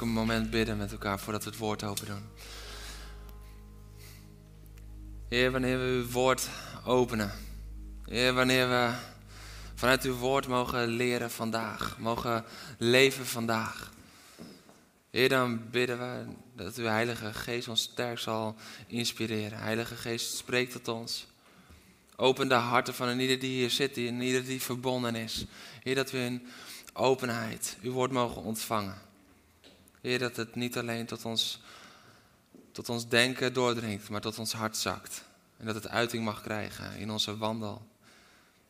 Een moment bidden met elkaar voordat we het woord open doen. Heer, wanneer we uw woord openen. Heer, wanneer we vanuit uw woord mogen leren vandaag. Mogen leven vandaag. Heer, dan bidden we dat uw Heilige Geest ons sterk zal inspireren. Heilige Geest, spreek tot ons. Open de harten van een ieder die hier zit, en ieder die verbonden is. Heer, dat we in openheid uw woord mogen ontvangen. Heer, dat het niet alleen tot ons, tot ons denken doordringt, maar tot ons hart zakt. En dat het uiting mag krijgen in onze wandel.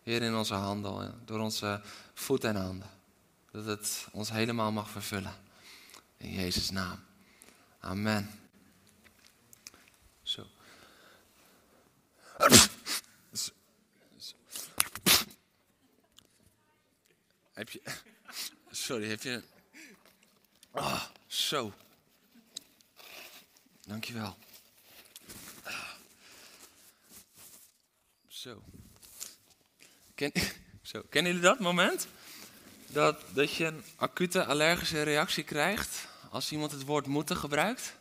Heer, in onze handel, door onze voeten en handen. Dat het ons helemaal mag vervullen. In Jezus' naam. Amen. Zo. Heb je. Sorry, heb je. Ah, zo. Dankjewel. Zo. Ken, zo. Kennen jullie dat moment? Dat, dat je een acute allergische reactie krijgt als iemand het woord moeten gebruikt?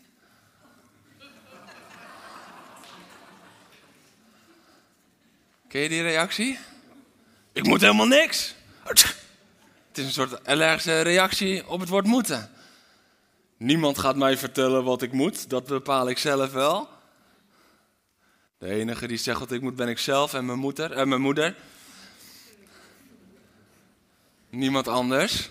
Ken je die reactie? Ik moet helemaal niks. Het is een soort allergische reactie op het woord moeten. Niemand gaat mij vertellen wat ik moet, dat bepaal ik zelf wel. De enige die zegt wat ik moet ben ik zelf en mijn, moeder, en mijn moeder. Niemand anders.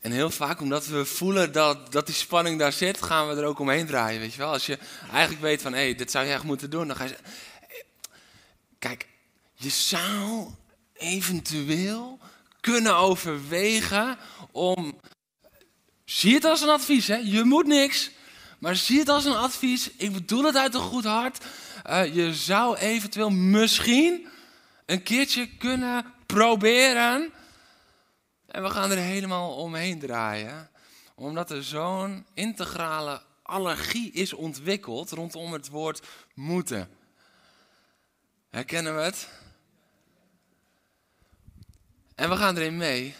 En heel vaak, omdat we voelen dat, dat die spanning daar zit, gaan we er ook omheen draaien. Weet je wel? Als je eigenlijk weet van, hé, hey, dit zou je echt moeten doen, dan ga je kijk, je zou eventueel kunnen overwegen om. Zie het als een advies, hè? Je moet niks. Maar zie het als een advies. Ik bedoel het uit een goed hart. Uh, je zou eventueel misschien een keertje kunnen proberen. En we gaan er helemaal omheen draaien. Omdat er zo'n integrale allergie is ontwikkeld rondom het woord moeten. Herkennen we het? En we gaan erin mee.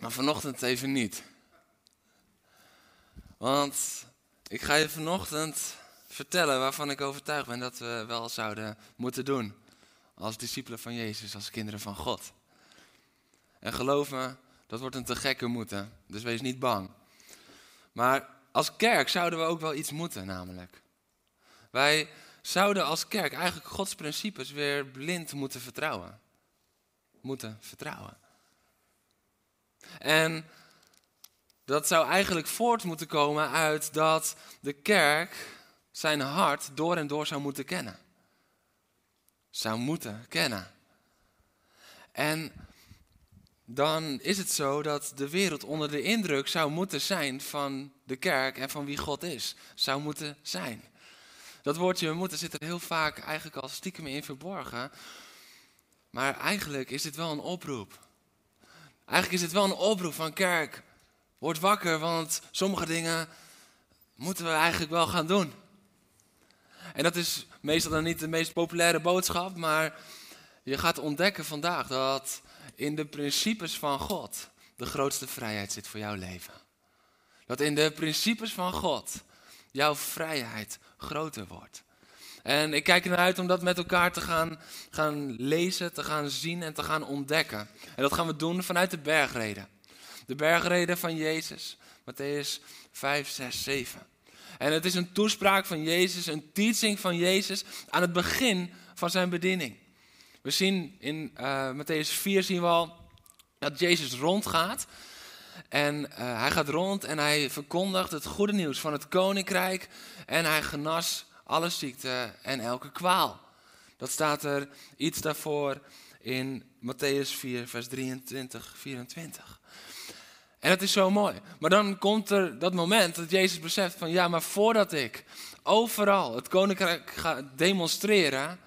Maar vanochtend even niet. Want ik ga je vanochtend vertellen waarvan ik overtuigd ben dat we wel zouden moeten doen. Als discipelen van Jezus, als kinderen van God. En geloof me, dat wordt een te gekke moeten. Dus wees niet bang. Maar als kerk zouden we ook wel iets moeten, namelijk. Wij zouden als kerk eigenlijk Gods principes weer blind moeten vertrouwen moeten vertrouwen. En dat zou eigenlijk voort moeten komen uit dat de kerk zijn hart door en door zou moeten kennen. Zou moeten kennen. En dan is het zo dat de wereld onder de indruk zou moeten zijn van de kerk en van wie God is. Zou moeten zijn. Dat woordje moeten zit er heel vaak eigenlijk al stiekem in verborgen. Maar eigenlijk is dit wel een oproep. Eigenlijk is dit wel een oproep van kerk. Word wakker, want sommige dingen moeten we eigenlijk wel gaan doen. En dat is meestal dan niet de meest populaire boodschap, maar je gaat ontdekken vandaag dat in de principes van God de grootste vrijheid zit voor jouw leven. Dat in de principes van God jouw vrijheid groter wordt. En ik kijk ernaar uit om dat met elkaar te gaan, gaan lezen, te gaan zien en te gaan ontdekken. En dat gaan we doen vanuit de bergreden. De bergreden van Jezus, Matthäus 5, 6, 7. En het is een toespraak van Jezus, een teaching van Jezus aan het begin van zijn bediening. We zien in uh, Matthäus 4 zien we al dat Jezus rondgaat. En uh, hij gaat rond en hij verkondigt het goede nieuws van het koninkrijk. En hij genas alle ziekte en elke kwaal. Dat staat er iets daarvoor in Matthäus 4, vers 23, 24. En het is zo mooi. Maar dan komt er dat moment dat Jezus beseft van ja, maar voordat ik overal het koninkrijk ga demonstreren,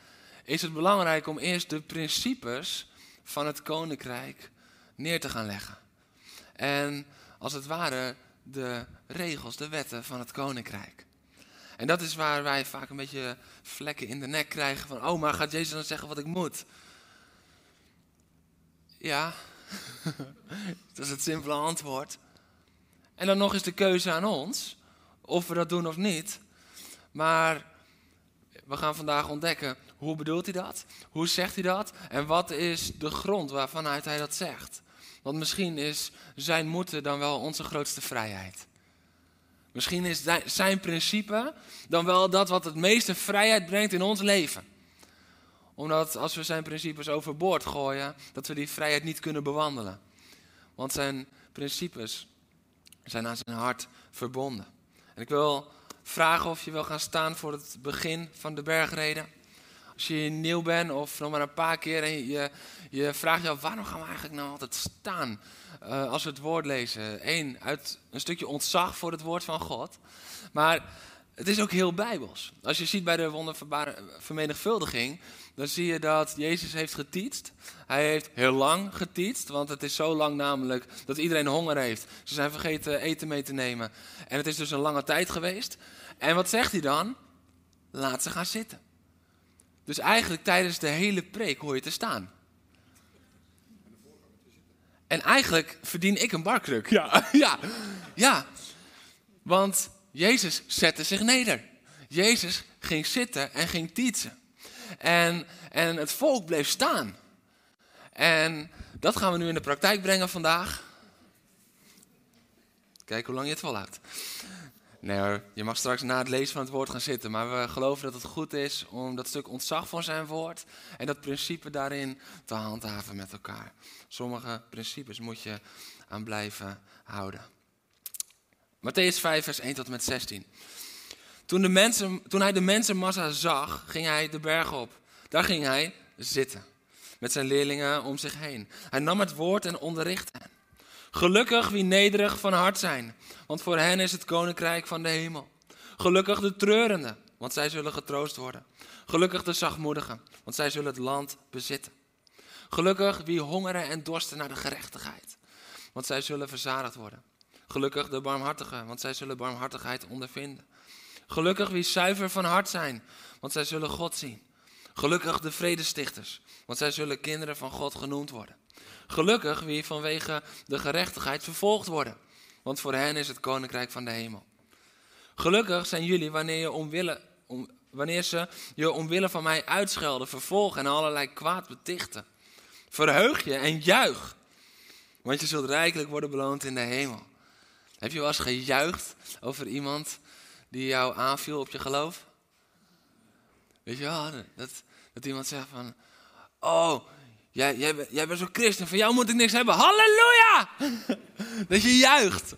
is het belangrijk om eerst de principes van het koninkrijk neer te gaan leggen. En als het ware de regels, de wetten van het koninkrijk. En dat is waar wij vaak een beetje vlekken in de nek krijgen van, oh, maar gaat Jezus dan zeggen wat ik moet? Ja, dat is het simpele antwoord. En dan nog eens de keuze aan ons, of we dat doen of niet. Maar we gaan vandaag ontdekken, hoe bedoelt hij dat? Hoe zegt hij dat? En wat is de grond waarvanuit hij dat zegt? Want misschien is zijn moeten dan wel onze grootste vrijheid. Misschien is zijn principe dan wel dat wat het meeste vrijheid brengt in ons leven. Omdat als we zijn principes overboord gooien, dat we die vrijheid niet kunnen bewandelen. Want zijn principes zijn aan zijn hart verbonden. En ik wil vragen of je wil gaan staan voor het begin van de bergreden. Als je nieuw bent of nog maar een paar keer en je, je vraagt je af waarom gaan we eigenlijk nou altijd staan uh, als we het woord lezen. Eén, uit een stukje ontzag voor het woord van God. Maar het is ook heel bijbels. Als je ziet bij de wondervermenigvuldiging, dan zie je dat Jezus heeft geteetst. Hij heeft heel lang geteetst, want het is zo lang namelijk dat iedereen honger heeft. Ze zijn vergeten eten mee te nemen. En het is dus een lange tijd geweest. En wat zegt hij dan? Laat ze gaan zitten. Dus eigenlijk tijdens de hele preek hoor je te staan. En eigenlijk verdien ik een barkruk. Ja, ja, ja. Want Jezus zette zich neder. Jezus ging zitten en ging tietsen. En, en het volk bleef staan. En dat gaan we nu in de praktijk brengen vandaag. Kijk hoe lang je het volhoudt. Nee hoor, je mag straks na het lezen van het woord gaan zitten. Maar we geloven dat het goed is om dat stuk ontzag van zijn woord en dat principe daarin te handhaven met elkaar. Sommige principes moet je aan blijven houden. Matthäus 5, vers 1 tot en met 16. Toen, de mensen, toen hij de mensenmassa zag, ging hij de berg op. Daar ging hij zitten, met zijn leerlingen om zich heen. Hij nam het woord en onderrichtte hen. Gelukkig wie nederig van hart zijn, want voor hen is het koninkrijk van de hemel. Gelukkig de treurenden, want zij zullen getroost worden. Gelukkig de zachtmoedigen, want zij zullen het land bezitten. Gelukkig wie hongeren en dorsten naar de gerechtigheid, want zij zullen verzadigd worden. Gelukkig de barmhartigen, want zij zullen barmhartigheid ondervinden. Gelukkig wie zuiver van hart zijn, want zij zullen God zien. Gelukkig de vredestichters, want zij zullen kinderen van God genoemd worden. Gelukkig wie vanwege de gerechtigheid vervolgd worden, want voor hen is het koninkrijk van de hemel. Gelukkig zijn jullie wanneer, je om, wanneer ze je omwille van mij uitschelden, vervolgen en allerlei kwaad betichten. Verheug je en juich, want je zult rijkelijk worden beloond in de hemel. Heb je wel eens gejuicht over iemand die jou aanviel op je geloof? Weet je wel, dat, dat iemand zegt van, oh, Jij, jij, jij bent zo'n christen, van jou moet ik niks hebben. Halleluja! Dat je juicht.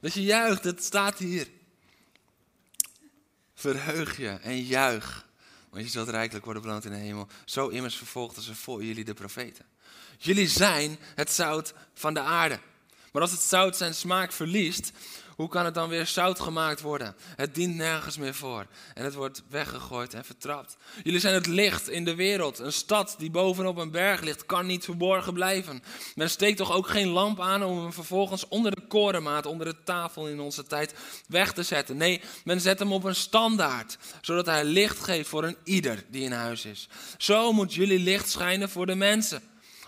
Dat je juicht, dat staat hier. Verheug je en juich. Want je zult rijkelijk worden beloond in de hemel. Zo immers vervolgden ze voor jullie de profeten. Jullie zijn het zout van de aarde. Maar als het zout zijn smaak verliest, hoe kan het dan weer zout gemaakt worden? Het dient nergens meer voor. En het wordt weggegooid en vertrapt. Jullie zijn het licht in de wereld. Een stad die bovenop een berg ligt, kan niet verborgen blijven. Men steekt toch ook geen lamp aan om hem vervolgens onder de korenmaat, onder de tafel in onze tijd weg te zetten. Nee, men zet hem op een standaard, zodat hij licht geeft voor een ieder die in huis is. Zo moet jullie licht schijnen voor de mensen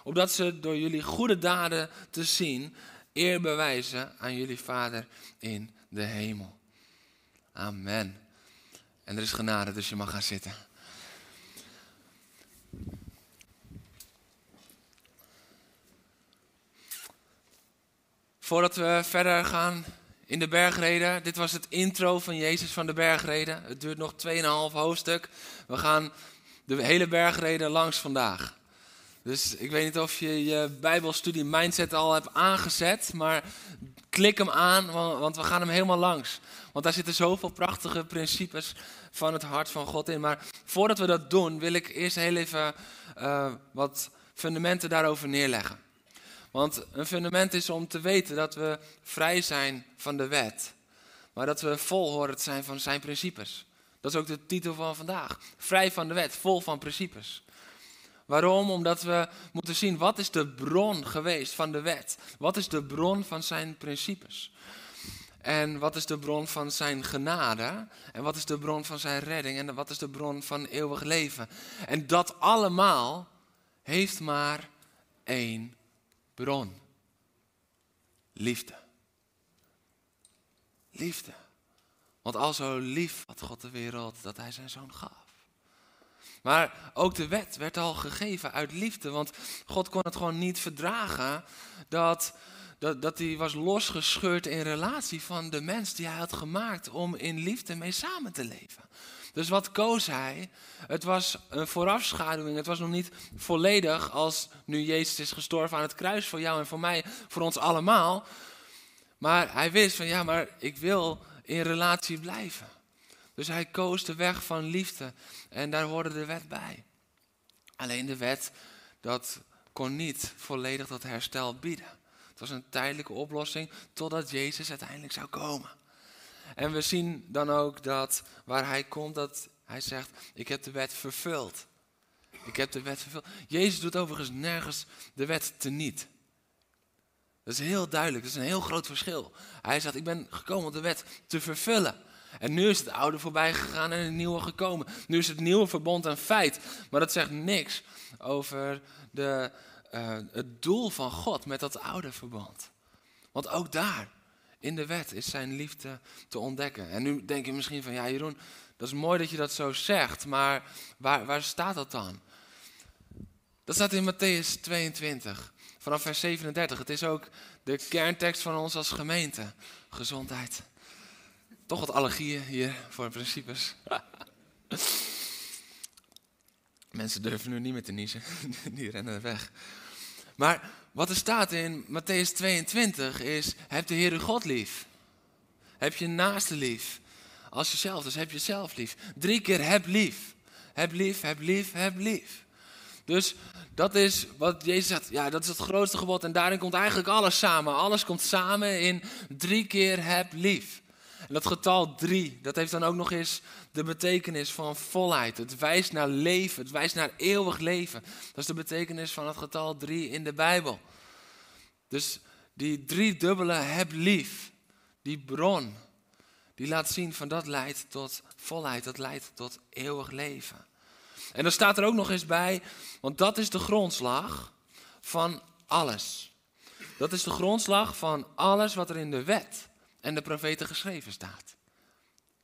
opdat ze door jullie goede daden te zien eer bewijzen aan jullie Vader in de hemel. Amen. En er is genade, dus je mag gaan zitten. Voordat we verder gaan in de bergreden, dit was het intro van Jezus van de bergreden. Het duurt nog 2,5 hoofdstuk. We gaan de hele bergreden langs vandaag. Dus ik weet niet of je je Bijbelstudie mindset al hebt aangezet, maar klik hem aan, want we gaan hem helemaal langs. Want daar zitten zoveel prachtige principes van het hart van God in. Maar voordat we dat doen, wil ik eerst heel even uh, wat fundamenten daarover neerleggen. Want een fundament is om te weten dat we vrij zijn van de wet. Maar dat we vol zijn van zijn principes. Dat is ook de titel van vandaag. Vrij van de wet, vol van principes. Waarom? Omdat we moeten zien wat is de bron geweest van de wet. Wat is de bron van zijn principes. En wat is de bron van zijn genade? En wat is de bron van zijn redding? En wat is de bron van eeuwig leven? En dat allemaal heeft maar één bron. Liefde. Liefde. Want al zo lief had God de wereld dat hij zijn zoon gaf. Maar ook de wet werd al gegeven uit liefde. Want God kon het gewoon niet verdragen dat, dat, dat hij was losgescheurd in relatie van de mens die hij had gemaakt om in liefde mee samen te leven. Dus wat koos hij? Het was een voorafschaduwing. Het was nog niet volledig als nu Jezus is gestorven aan het kruis voor jou en voor mij, voor ons allemaal. Maar hij wist van ja, maar ik wil in relatie blijven. Dus hij koos de weg van liefde en daar hoorde de wet bij. Alleen de wet, dat kon niet volledig dat herstel bieden. Het was een tijdelijke oplossing totdat Jezus uiteindelijk zou komen. En we zien dan ook dat waar hij komt, dat hij zegt, ik heb de wet vervuld. Ik heb de wet vervuld. Jezus doet overigens nergens de wet teniet. Dat is heel duidelijk, dat is een heel groot verschil. Hij zegt, ik ben gekomen om de wet te vervullen. En nu is het oude voorbij gegaan en het nieuwe gekomen. Nu is het nieuwe verbond een feit. Maar dat zegt niks over de, uh, het doel van God met dat oude verbond. Want ook daar, in de wet, is zijn liefde te ontdekken. En nu denk je misschien van, ja Jeroen, dat is mooi dat je dat zo zegt. Maar waar, waar staat dat dan? Dat staat in Matthäus 22, vanaf vers 37. Het is ook de kerntekst van ons als gemeente. Gezondheid. Toch wat allergieën hier voor principes. Mensen durven nu niet meer te niezen. Die rennen weg. Maar wat er staat in Matthäus 22 is: heb de Heere God lief. Heb je naaste lief. Als jezelf, dus heb jezelf lief. Drie keer heb lief. Heb lief, heb lief, heb lief. Dus dat is wat Jezus zegt. Ja, dat is het grootste gebod. En daarin komt eigenlijk alles samen. Alles komt samen in drie keer heb lief. En dat getal drie, dat heeft dan ook nog eens de betekenis van volheid. Het wijst naar leven, het wijst naar eeuwig leven. Dat is de betekenis van het getal drie in de Bijbel. Dus die drie dubbele heb lief, die bron, die laat zien van dat leidt tot volheid, dat leidt tot eeuwig leven. En dan staat er ook nog eens bij, want dat is de grondslag van alles. Dat is de grondslag van alles wat er in de wet en de profeten geschreven staat.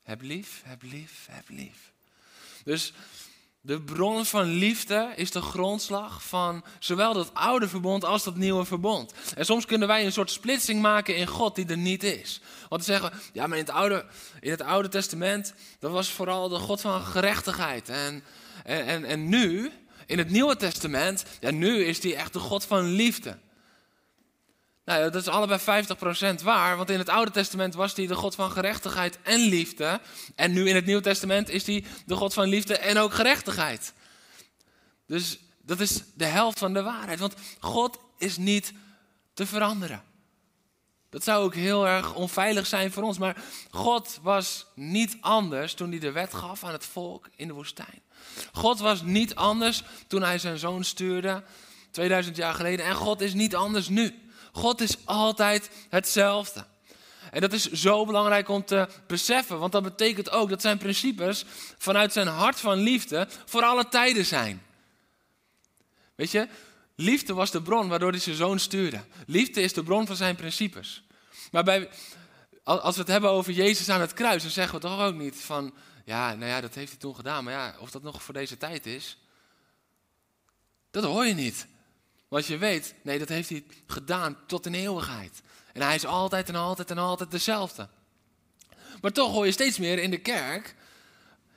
Heb lief, heb lief, heb lief. Dus de bron van liefde is de grondslag van zowel dat oude verbond als dat nieuwe verbond. En soms kunnen wij een soort splitsing maken in God die er niet is. Want dan zeggen we, ja, maar in het Oude, in het oude Testament, dat was vooral de God van gerechtigheid. En, en, en, en nu, in het Nieuwe Testament, ja, nu is die echt de God van liefde. Nou, dat is allebei 50% waar, want in het Oude Testament was hij de God van gerechtigheid en liefde. En nu in het Nieuwe Testament is hij de God van liefde en ook gerechtigheid. Dus dat is de helft van de waarheid, want God is niet te veranderen. Dat zou ook heel erg onveilig zijn voor ons, maar God was niet anders toen hij de wet gaf aan het volk in de woestijn. God was niet anders toen hij zijn zoon stuurde 2000 jaar geleden en God is niet anders nu. God is altijd hetzelfde. En dat is zo belangrijk om te beseffen, want dat betekent ook dat zijn principes vanuit zijn hart van liefde voor alle tijden zijn. Weet je, liefde was de bron waardoor hij zijn zoon stuurde. Liefde is de bron van zijn principes. Maar bij, als we het hebben over Jezus aan het kruis, dan zeggen we toch ook niet van, ja, nou ja, dat heeft hij toen gedaan, maar ja, of dat nog voor deze tijd is, dat hoor je niet. Want je weet, nee, dat heeft hij gedaan tot in eeuwigheid. En hij is altijd en altijd en altijd dezelfde. Maar toch hoor je steeds meer in de kerk,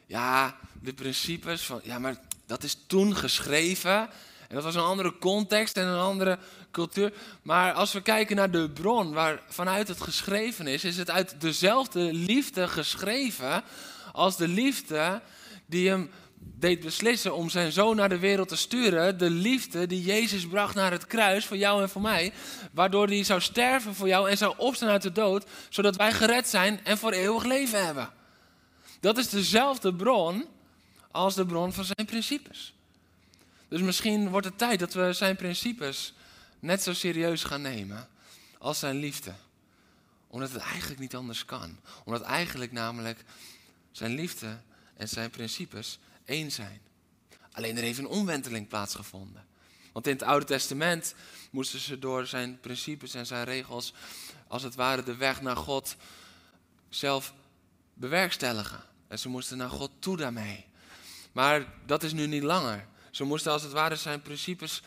ja, de principes van, ja, maar dat is toen geschreven. En dat was een andere context en een andere cultuur. Maar als we kijken naar de bron waar vanuit het geschreven is, is het uit dezelfde liefde geschreven als de liefde die hem deed beslissen om zijn zoon naar de wereld te sturen, de liefde die Jezus bracht naar het kruis voor jou en voor mij, waardoor hij zou sterven voor jou en zou opstaan uit de dood, zodat wij gered zijn en voor eeuwig leven hebben. Dat is dezelfde bron als de bron van zijn principes. Dus misschien wordt het tijd dat we zijn principes net zo serieus gaan nemen als zijn liefde. Omdat het eigenlijk niet anders kan. Omdat eigenlijk namelijk zijn liefde en zijn principes één zijn. Alleen er heeft een omwenteling plaatsgevonden. Want in het Oude Testament moesten ze door zijn principes en zijn regels, als het ware, de weg naar God zelf bewerkstelligen. En ze moesten naar God toe daarmee. Maar dat is nu niet langer. Ze moesten als het ware zijn principes,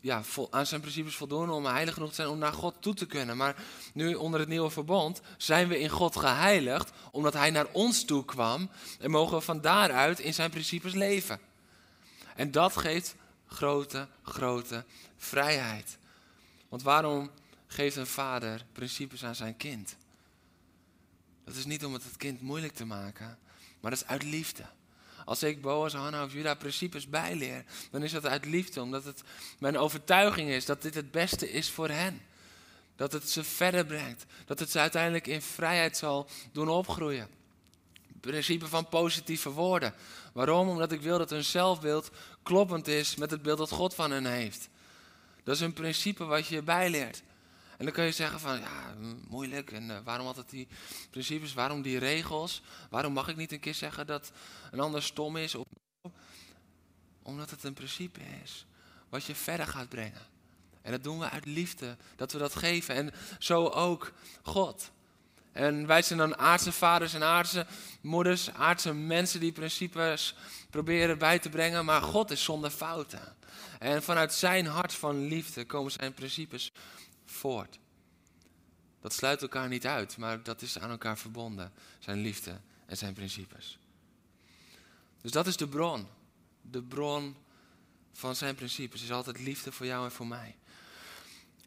ja, aan zijn principes voldoen om heilig genoeg te zijn om naar God toe te kunnen. Maar nu onder het nieuwe verbond zijn we in God geheiligd omdat hij naar ons toe kwam en mogen we van daaruit in zijn principes leven. En dat geeft grote, grote vrijheid. Want waarom geeft een vader principes aan zijn kind? Dat is niet om het het kind moeilijk te maken, maar dat is uit liefde. Als ik Boas, Hanna of Juda principes bijleer, dan is dat uit liefde, omdat het mijn overtuiging is dat dit het beste is voor hen. Dat het ze verder brengt. Dat het ze uiteindelijk in vrijheid zal doen opgroeien. Het principe van positieve woorden. Waarom? Omdat ik wil dat hun zelfbeeld kloppend is met het beeld dat God van hen heeft. Dat is een principe wat je bijleert. En dan kun je zeggen van, ja, moeilijk. En uh, waarom altijd die principes? Waarom die regels? Waarom mag ik niet een keer zeggen dat een ander stom is? Omdat het een principe is wat je verder gaat brengen. En dat doen we uit liefde, dat we dat geven. En zo ook God. En wij zijn dan aardse vaders en aardse moeders, aardse mensen die principes proberen bij te brengen. Maar God is zonder fouten. En vanuit zijn hart van liefde komen zijn principes voort. Dat sluit elkaar niet uit, maar dat is aan elkaar verbonden. Zijn liefde en zijn principes. Dus dat is de bron. De bron van zijn principes is altijd liefde voor jou en voor mij.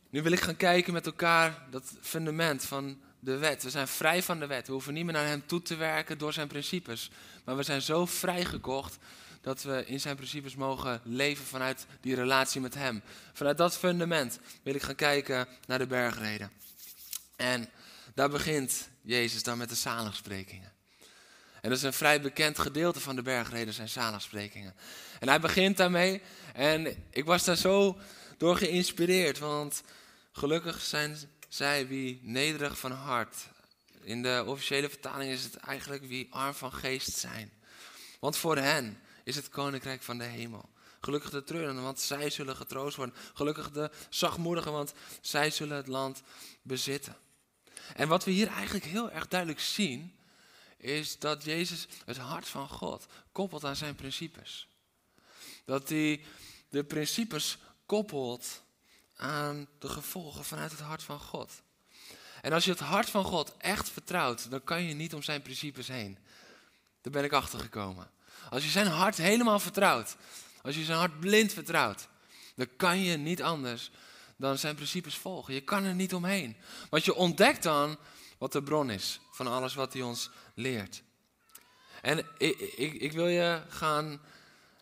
Nu wil ik gaan kijken met elkaar dat fundament van de wet. We zijn vrij van de wet. We hoeven niet meer naar hem toe te werken door zijn principes. Maar we zijn zo vrijgekocht dat we in zijn principes mogen leven vanuit die relatie met hem. Vanuit dat fundament wil ik gaan kijken naar de bergreden. En daar begint Jezus dan met de zaligsprekingen. En dat is een vrij bekend gedeelte van de bergreden, zijn zaligsprekingen. En hij begint daarmee en ik was daar zo door geïnspireerd, want gelukkig zijn zij wie nederig van hart. In de officiële vertaling is het eigenlijk wie arm van geest zijn. Want voor hen is het koninkrijk van de hemel. Gelukkig de treurenden, want zij zullen getroost worden. Gelukkig de zachtmoedigen, want zij zullen het land bezitten. En wat we hier eigenlijk heel erg duidelijk zien, is dat Jezus het hart van God koppelt aan zijn principes. Dat hij de principes koppelt aan de gevolgen vanuit het hart van God. En als je het hart van God echt vertrouwt, dan kan je niet om zijn principes heen. Daar ben ik achter gekomen. Als je zijn hart helemaal vertrouwt, als je zijn hart blind vertrouwt, dan kan je niet anders dan zijn principes volgen. Je kan er niet omheen. Want je ontdekt dan wat de bron is van alles wat hij ons leert. En ik, ik, ik wil je gaan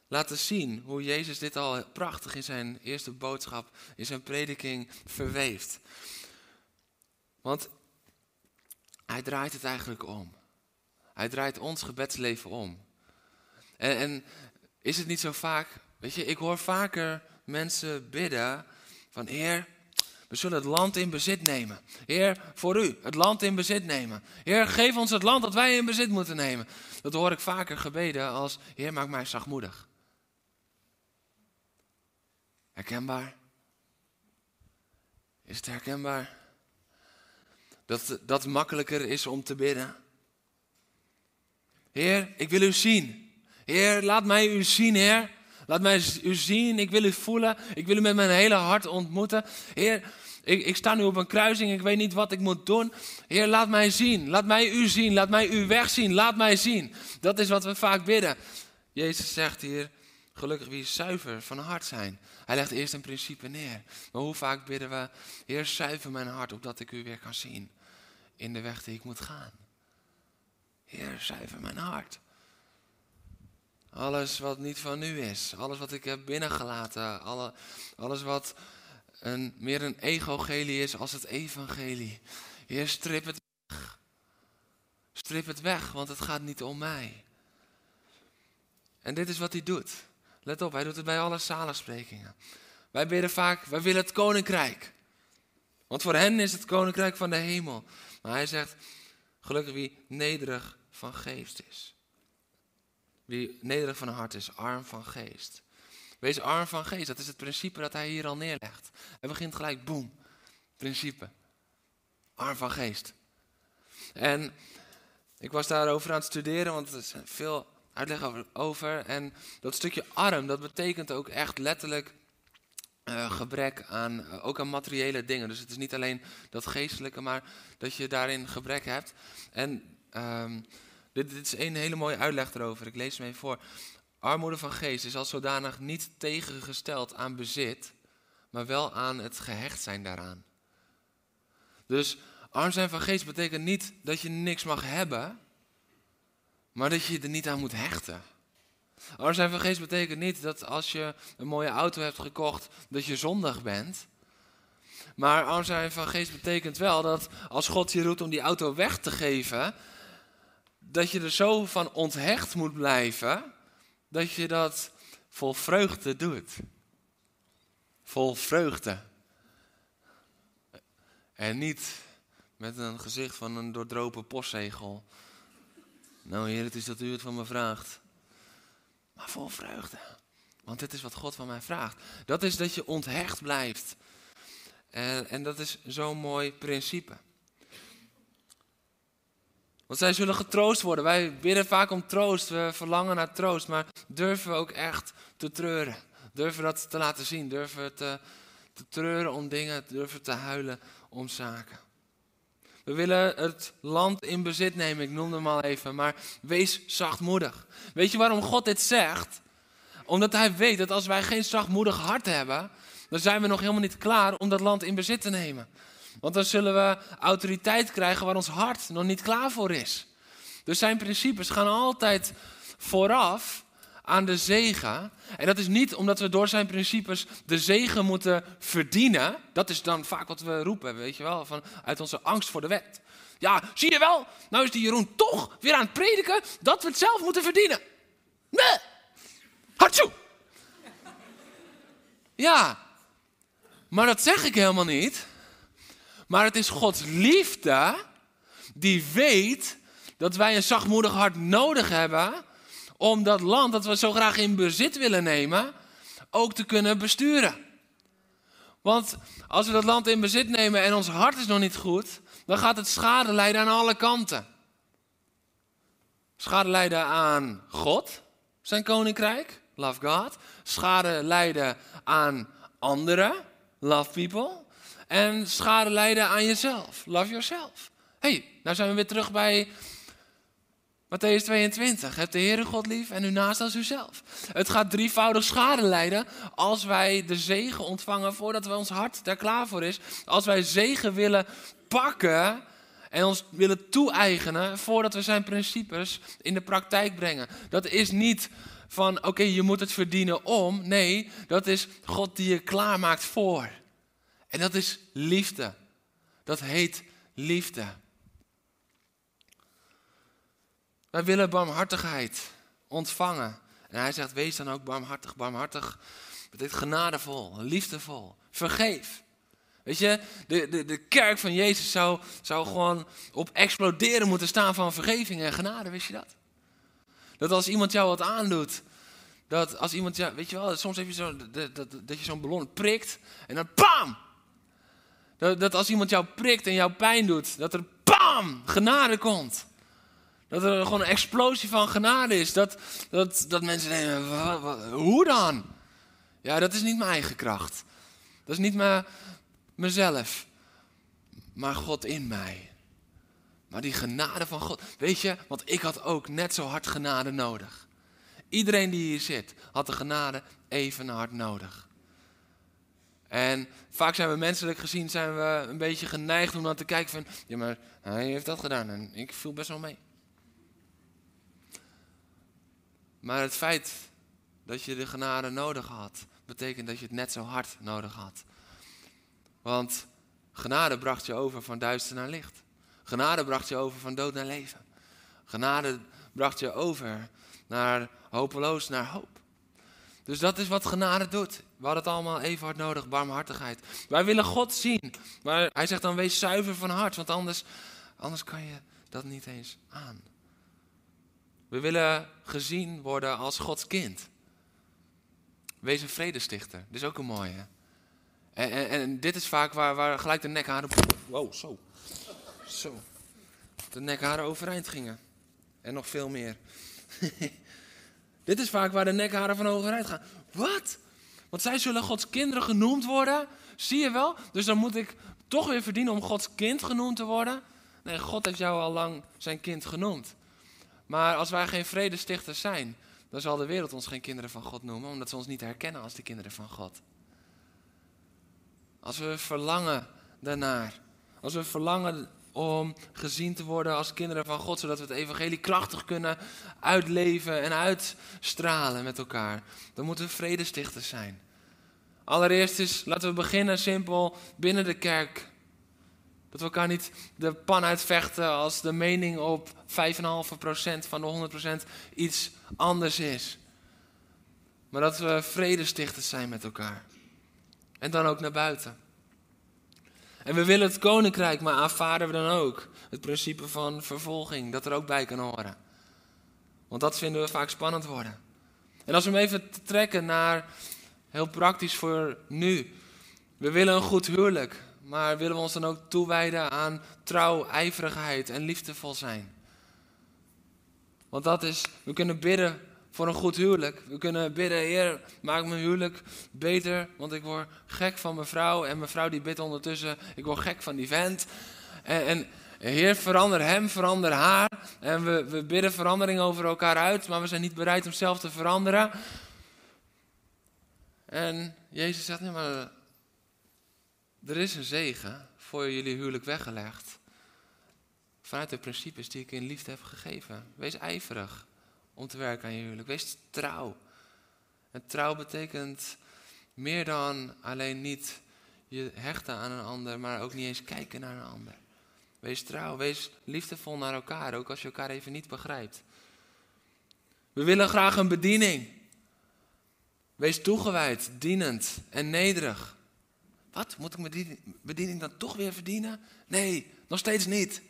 laten zien hoe Jezus dit al prachtig in zijn eerste boodschap, in zijn prediking verweeft. Want hij draait het eigenlijk om. Hij draait ons gebedsleven om. En, en, is het niet zo vaak, weet je, ik hoor vaker mensen bidden van Heer, we zullen het land in bezit nemen. Heer, voor u, het land in bezit nemen. Heer, geef ons het land dat wij in bezit moeten nemen. Dat hoor ik vaker gebeden als, Heer, maak mij zachtmoedig. Herkenbaar? Is het herkenbaar? Dat dat makkelijker is om te bidden. Heer, ik wil u zien. Heer, laat mij u zien, Heer. Laat mij u zien, ik wil u voelen. Ik wil u met mijn hele hart ontmoeten. Heer, ik, ik sta nu op een kruising, ik weet niet wat ik moet doen. Heer, laat mij zien. Laat mij u zien. Laat mij u weg zien. Laat mij zien. Dat is wat we vaak bidden. Jezus zegt hier, gelukkig wie zuiver van hart zijn. Hij legt eerst een principe neer. Maar hoe vaak bidden we, Heer, zuiver mijn hart, opdat ik u weer kan zien in de weg die ik moet gaan. Heer, zuiver mijn hart. Alles wat niet van u is. Alles wat ik heb binnengelaten. Alle, alles wat een, meer een egogelie is als het evangelie. Heer, strip het weg. Strip het weg, want het gaat niet om mij. En dit is wat hij doet. Let op, hij doet het bij alle zalensprekingen. Wij bidden vaak, wij willen het koninkrijk. Want voor hen is het koninkrijk van de hemel. Maar hij zegt, gelukkig wie nederig van geest is. Wie nederig van hart is, arm van geest. Wees arm van geest, dat is het principe dat hij hier al neerlegt. Hij begint gelijk, boem, principe. Arm van geest. En ik was daarover aan het studeren, want er is veel uitleg over. En dat stukje arm, dat betekent ook echt letterlijk uh, gebrek aan, uh, ook aan materiële dingen. Dus het is niet alleen dat geestelijke, maar dat je daarin gebrek hebt. En um, dit, is een hele mooie uitleg erover. Ik lees hem even voor. Armoede van geest is als zodanig niet tegengesteld aan bezit, maar wel aan het gehecht zijn daaraan. Dus arm zijn van geest betekent niet dat je niks mag hebben, maar dat je er niet aan moet hechten. Arm zijn van geest betekent niet dat als je een mooie auto hebt gekocht, dat je zondig bent. Maar arm zijn van geest betekent wel dat als God je roept om die auto weg te geven, dat je er zo van onthecht moet blijven, dat je dat vol vreugde doet. Vol vreugde. En niet met een gezicht van een doordropen postzegel. Nou heer, het is dat u het van me vraagt. Maar vol vreugde. Want dit is wat God van mij vraagt. Dat is dat je onthecht blijft. En, en dat is zo'n mooi principe. Want zij zullen getroost worden. Wij bidden vaak om troost. We verlangen naar troost. Maar durven we ook echt te treuren? Durven dat te laten zien? Durven we te, te treuren om dingen? Durven te huilen om zaken? We willen het land in bezit nemen, ik noemde hem al even, maar wees zachtmoedig. Weet je waarom God dit zegt? Omdat hij weet dat als wij geen zachtmoedig hart hebben, dan zijn we nog helemaal niet klaar om dat land in bezit te nemen. Want dan zullen we autoriteit krijgen waar ons hart nog niet klaar voor is. Dus zijn principes gaan altijd vooraf aan de zegen. En dat is niet omdat we door zijn principes de zegen moeten verdienen. Dat is dan vaak wat we roepen, weet je wel, van, uit onze angst voor de wet. Ja, zie je wel, nou is die Jeroen toch weer aan het prediken dat we het zelf moeten verdienen. Nee. Ja, maar dat zeg ik helemaal niet. Maar het is Gods liefde die weet dat wij een zachtmoedig hart nodig hebben om dat land dat we zo graag in bezit willen nemen, ook te kunnen besturen. Want als we dat land in bezit nemen en ons hart is nog niet goed, dan gaat het schade leiden aan alle kanten. Schade leiden aan God, zijn koninkrijk, love God. Schade leiden aan anderen, love people. En schade leiden aan jezelf, love yourself. hey, nou zijn we weer terug bij Matthäus 22. Heb de Heere God lief en uw naast als uzelf. Het gaat drievoudig schade leiden als wij de zegen ontvangen voordat we ons hart daar klaar voor is. Als wij zegen willen pakken en ons willen toe-eigenen voordat we zijn principes in de praktijk brengen. Dat is niet van oké, je moet het verdienen om. Nee, dat is God die je klaarmaakt voor. En dat is liefde. Dat heet liefde. Wij willen barmhartigheid ontvangen. En hij zegt, wees dan ook barmhartig. Barmhartig betekent genadevol, liefdevol. Vergeef. Weet je, de, de, de kerk van Jezus zou, zou gewoon op exploderen moeten staan van vergeving en genade, wist je dat? Dat als iemand jou wat aandoet, dat als iemand jou, weet je wel, soms heb je zo, dat, dat, dat je zo'n ballon prikt en dan bam! Dat, dat als iemand jou prikt en jou pijn doet, dat er bam! Genade komt. Dat er gewoon een explosie van genade is. Dat, dat, dat mensen denken, hoe dan? Ja, dat is niet mijn eigen kracht. Dat is niet mijn, mezelf. Maar God in mij. Maar die genade van God. Weet je, want ik had ook net zo hard genade nodig. Iedereen die hier zit, had de genade even hard nodig. En vaak zijn we menselijk gezien zijn we een beetje geneigd om dan te kijken van... Ja, maar hij heeft dat gedaan en ik viel best wel mee. Maar het feit dat je de genade nodig had, betekent dat je het net zo hard nodig had. Want genade bracht je over van duister naar licht. Genade bracht je over van dood naar leven. Genade bracht je over naar hopeloos naar hoop. Dus dat is wat genade doet. We hadden het allemaal even hard nodig, barmhartigheid. Wij willen God zien. Maar hij zegt dan wees zuiver van hart, want anders, anders kan je dat niet eens aan. We willen gezien worden als Gods kind. Wees een vredestichter. Dit is ook een mooie. En, en, en dit is vaak waar, waar gelijk de nekharen... Wow, zo. Zo. De nekharen overeind gingen. En nog veel meer. dit is vaak waar de nekharen van overeind gaan. Wat? Want zij zullen Gods kinderen genoemd worden. Zie je wel? Dus dan moet ik toch weer verdienen om Gods kind genoemd te worden. Nee, God heeft jou al lang zijn kind genoemd. Maar als wij geen vredestichters zijn, dan zal de wereld ons geen kinderen van God noemen, omdat ze ons niet herkennen als de kinderen van God. Als we verlangen daarnaar, als we verlangen om gezien te worden als kinderen van God, zodat we het evangelie krachtig kunnen uitleven en uitstralen met elkaar, dan moeten we vredestichters zijn. Allereerst is, laten we beginnen simpel binnen de kerk. Dat we elkaar niet de pan uitvechten als de mening op 5,5% van de 100% iets anders is. Maar dat we vredestichters zijn met elkaar. En dan ook naar buiten. En we willen het koninkrijk, maar aanvaarden we dan ook het principe van vervolging, dat er ook bij kan horen. Want dat vinden we vaak spannend worden. En als we hem even trekken naar, heel praktisch voor nu. We willen een goed huwelijk, maar willen we ons dan ook toewijden aan trouw, ijverigheid en liefdevol zijn? Want dat is, we kunnen bidden voor een goed huwelijk. We kunnen bidden, Heer, maak mijn huwelijk beter, want ik word gek van mijn vrouw. En mijn vrouw die bidt ondertussen, ik word gek van die vent. En, en Heer, verander hem, verander haar. En we, we bidden verandering over elkaar uit, maar we zijn niet bereid om zelf te veranderen. En Jezus zegt, nee, maar er is een zegen voor jullie huwelijk weggelegd. Vanuit de principes die ik in liefde heb gegeven. Wees ijverig om te werken aan je huwelijk. Wees trouw. En trouw betekent meer dan alleen niet je hechten aan een ander, maar ook niet eens kijken naar een ander. Wees trouw, wees liefdevol naar elkaar, ook als je elkaar even niet begrijpt. We willen graag een bediening. Wees toegewijd, dienend en nederig. Wat? Moet ik mijn bediening dan toch weer verdienen? Nee, nog steeds niet.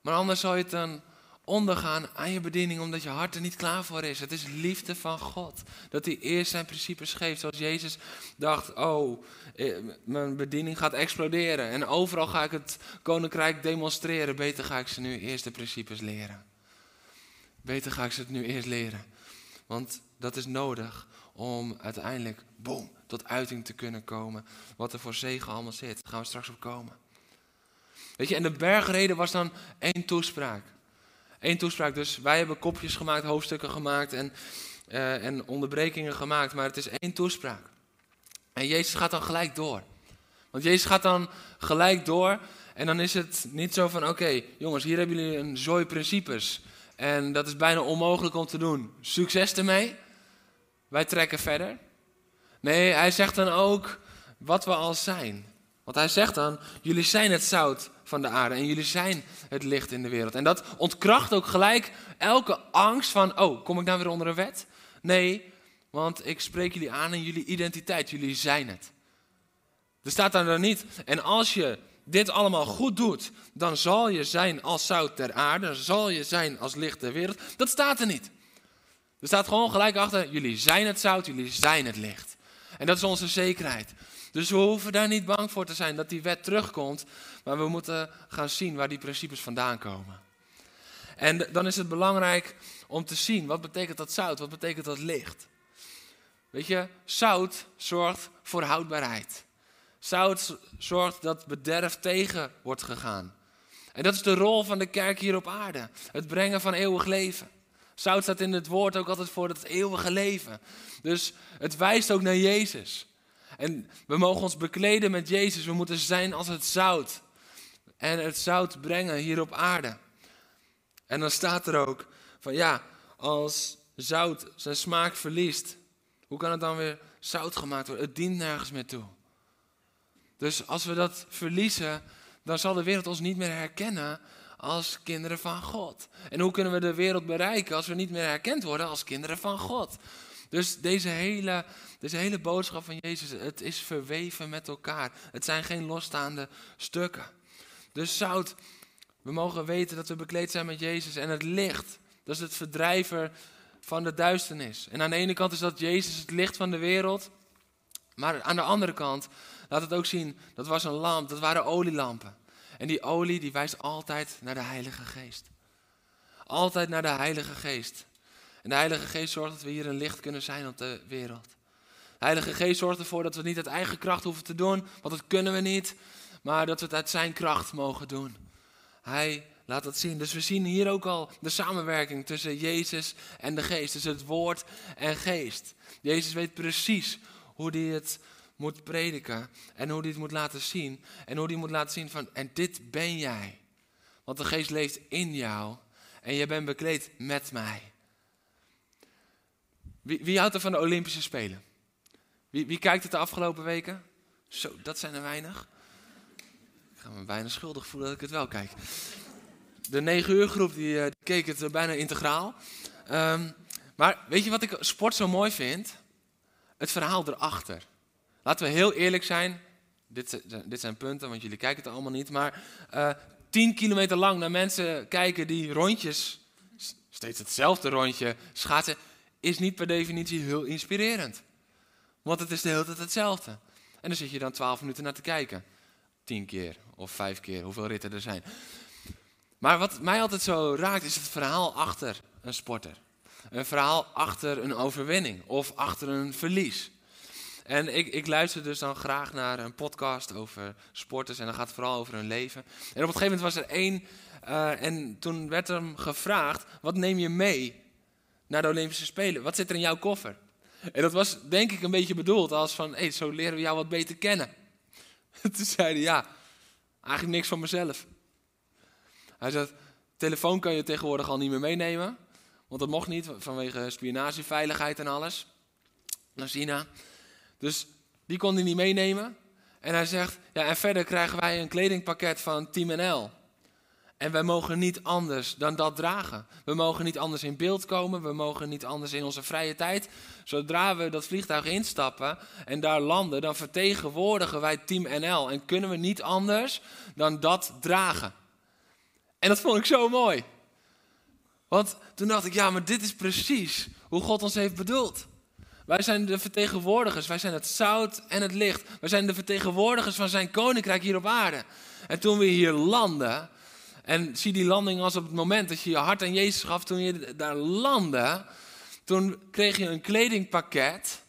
Maar anders zou je het dan ondergaan aan je bediening omdat je hart er niet klaar voor is. Het is liefde van God. Dat hij eerst zijn principes geeft. Zoals Jezus dacht, oh, eh, mijn bediening gaat exploderen. En overal ga ik het koninkrijk demonstreren. Beter ga ik ze nu eerst de principes leren. Beter ga ik ze het nu eerst leren. Want dat is nodig om uiteindelijk, boom, tot uiting te kunnen komen. Wat er voor zegen allemaal zit. Daar gaan we straks op komen. Weet je, en de bergreden was dan één toespraak. Eén toespraak. Dus wij hebben kopjes gemaakt, hoofdstukken gemaakt en, uh, en onderbrekingen gemaakt. Maar het is één toespraak. En Jezus gaat dan gelijk door. Want Jezus gaat dan gelijk door. En dan is het niet zo van: oké, jongens, hier hebben jullie een zooi principes. En dat is bijna onmogelijk om te doen. Succes ermee. Wij trekken verder. Nee, hij zegt dan ook wat we al zijn. Want hij zegt dan: jullie zijn het zout van de aarde en jullie zijn het licht in de wereld. En dat ontkracht ook gelijk elke angst van: oh, kom ik nou weer onder een wet? Nee, want ik spreek jullie aan in jullie identiteit. Jullie zijn het. Er staat daar dan niet. En als je dit allemaal goed doet, dan zal je zijn als zout ter aarde, dan zal je zijn als licht der wereld. Dat staat er niet. Er staat gewoon gelijk achter: jullie zijn het zout, jullie zijn het licht. En dat is onze zekerheid. Dus we hoeven daar niet bang voor te zijn dat die wet terugkomt, maar we moeten gaan zien waar die principes vandaan komen. En dan is het belangrijk om te zien, wat betekent dat zout, wat betekent dat licht? Weet je, zout zorgt voor houdbaarheid. Zout zorgt dat bederf tegen wordt gegaan. En dat is de rol van de kerk hier op aarde. Het brengen van eeuwig leven. Zout staat in het woord ook altijd voor het eeuwige leven. Dus het wijst ook naar Jezus. En we mogen ons bekleden met Jezus. We moeten zijn als het zout. En het zout brengen hier op aarde. En dan staat er ook van ja, als zout zijn smaak verliest, hoe kan het dan weer zout gemaakt worden? Het dient nergens meer toe. Dus als we dat verliezen, dan zal de wereld ons niet meer herkennen als kinderen van God. En hoe kunnen we de wereld bereiken als we niet meer herkend worden als kinderen van God? Dus deze hele, deze hele boodschap van Jezus, het is verweven met elkaar. Het zijn geen losstaande stukken. Dus zout, we mogen weten dat we bekleed zijn met Jezus en het licht. Dat is het verdrijver van de duisternis. En aan de ene kant is dat Jezus het licht van de wereld. Maar aan de andere kant laat het ook zien, dat was een lamp, dat waren olielampen. En die olie die wijst altijd naar de Heilige Geest. Altijd naar de Heilige Geest. En de Heilige Geest zorgt dat we hier een licht kunnen zijn op de wereld. De Heilige Geest zorgt ervoor dat we het niet uit eigen kracht hoeven te doen, want dat kunnen we niet. Maar dat we het uit zijn kracht mogen doen. Hij laat dat zien. Dus we zien hier ook al de samenwerking tussen Jezus en de Geest. Tussen het woord en geest. Jezus weet precies hoe hij het moet prediken. En hoe hij het moet laten zien. En hoe hij moet laten zien van, en dit ben jij. Want de geest leeft in jou. En je bent bekleed met mij. Wie, wie houdt er van de Olympische Spelen? Wie, wie kijkt het de afgelopen weken? Zo, dat zijn er weinig. Ik ga me bijna schuldig voelen dat ik het wel kijk. De 9 uur groep die, uh, keek het uh, bijna integraal. Um, maar weet je wat ik sport zo mooi vind? Het verhaal erachter. Laten we heel eerlijk zijn. Dit, dit zijn punten, want jullie kijken het allemaal niet. Maar uh, 10 kilometer lang naar mensen kijken die rondjes, steeds hetzelfde rondje, schaatsen, is niet per definitie heel inspirerend. Want het is de hele tijd hetzelfde. En dan zit je dan 12 minuten naar te kijken. 10 keer of 5 keer, hoeveel ritten er zijn. Maar wat mij altijd zo raakt, is het verhaal achter een sporter. Een verhaal achter een overwinning of achter een verlies. En ik, ik luister dus dan graag naar een podcast over sporters en dan gaat het vooral over hun leven. En op een gegeven moment was er één uh, en toen werd hem gevraagd, wat neem je mee naar de Olympische Spelen? Wat zit er in jouw koffer? En dat was denk ik een beetje bedoeld als van, hey, zo leren we jou wat beter kennen. toen zei hij, ja, eigenlijk niks van mezelf. Hij zei, telefoon kan je tegenwoordig al niet meer meenemen. Want dat mocht niet vanwege spionageveiligheid en alles. Naar. Dus die kon hij niet meenemen. En hij zegt, ja en verder krijgen wij een kledingpakket van Team NL. En wij mogen niet anders dan dat dragen. We mogen niet anders in beeld komen. We mogen niet anders in onze vrije tijd. Zodra we dat vliegtuig instappen en daar landen, dan vertegenwoordigen wij Team NL. En kunnen we niet anders dan dat dragen. En dat vond ik zo mooi. Want toen dacht ik, ja, maar dit is precies hoe God ons heeft bedoeld. Wij zijn de vertegenwoordigers, wij zijn het zout en het licht. Wij zijn de vertegenwoordigers van zijn koninkrijk hier op aarde. En toen we hier landen, en zie die landing als op het moment dat je je hart aan Jezus gaf, toen je daar landde, toen kreeg je een kledingpakket.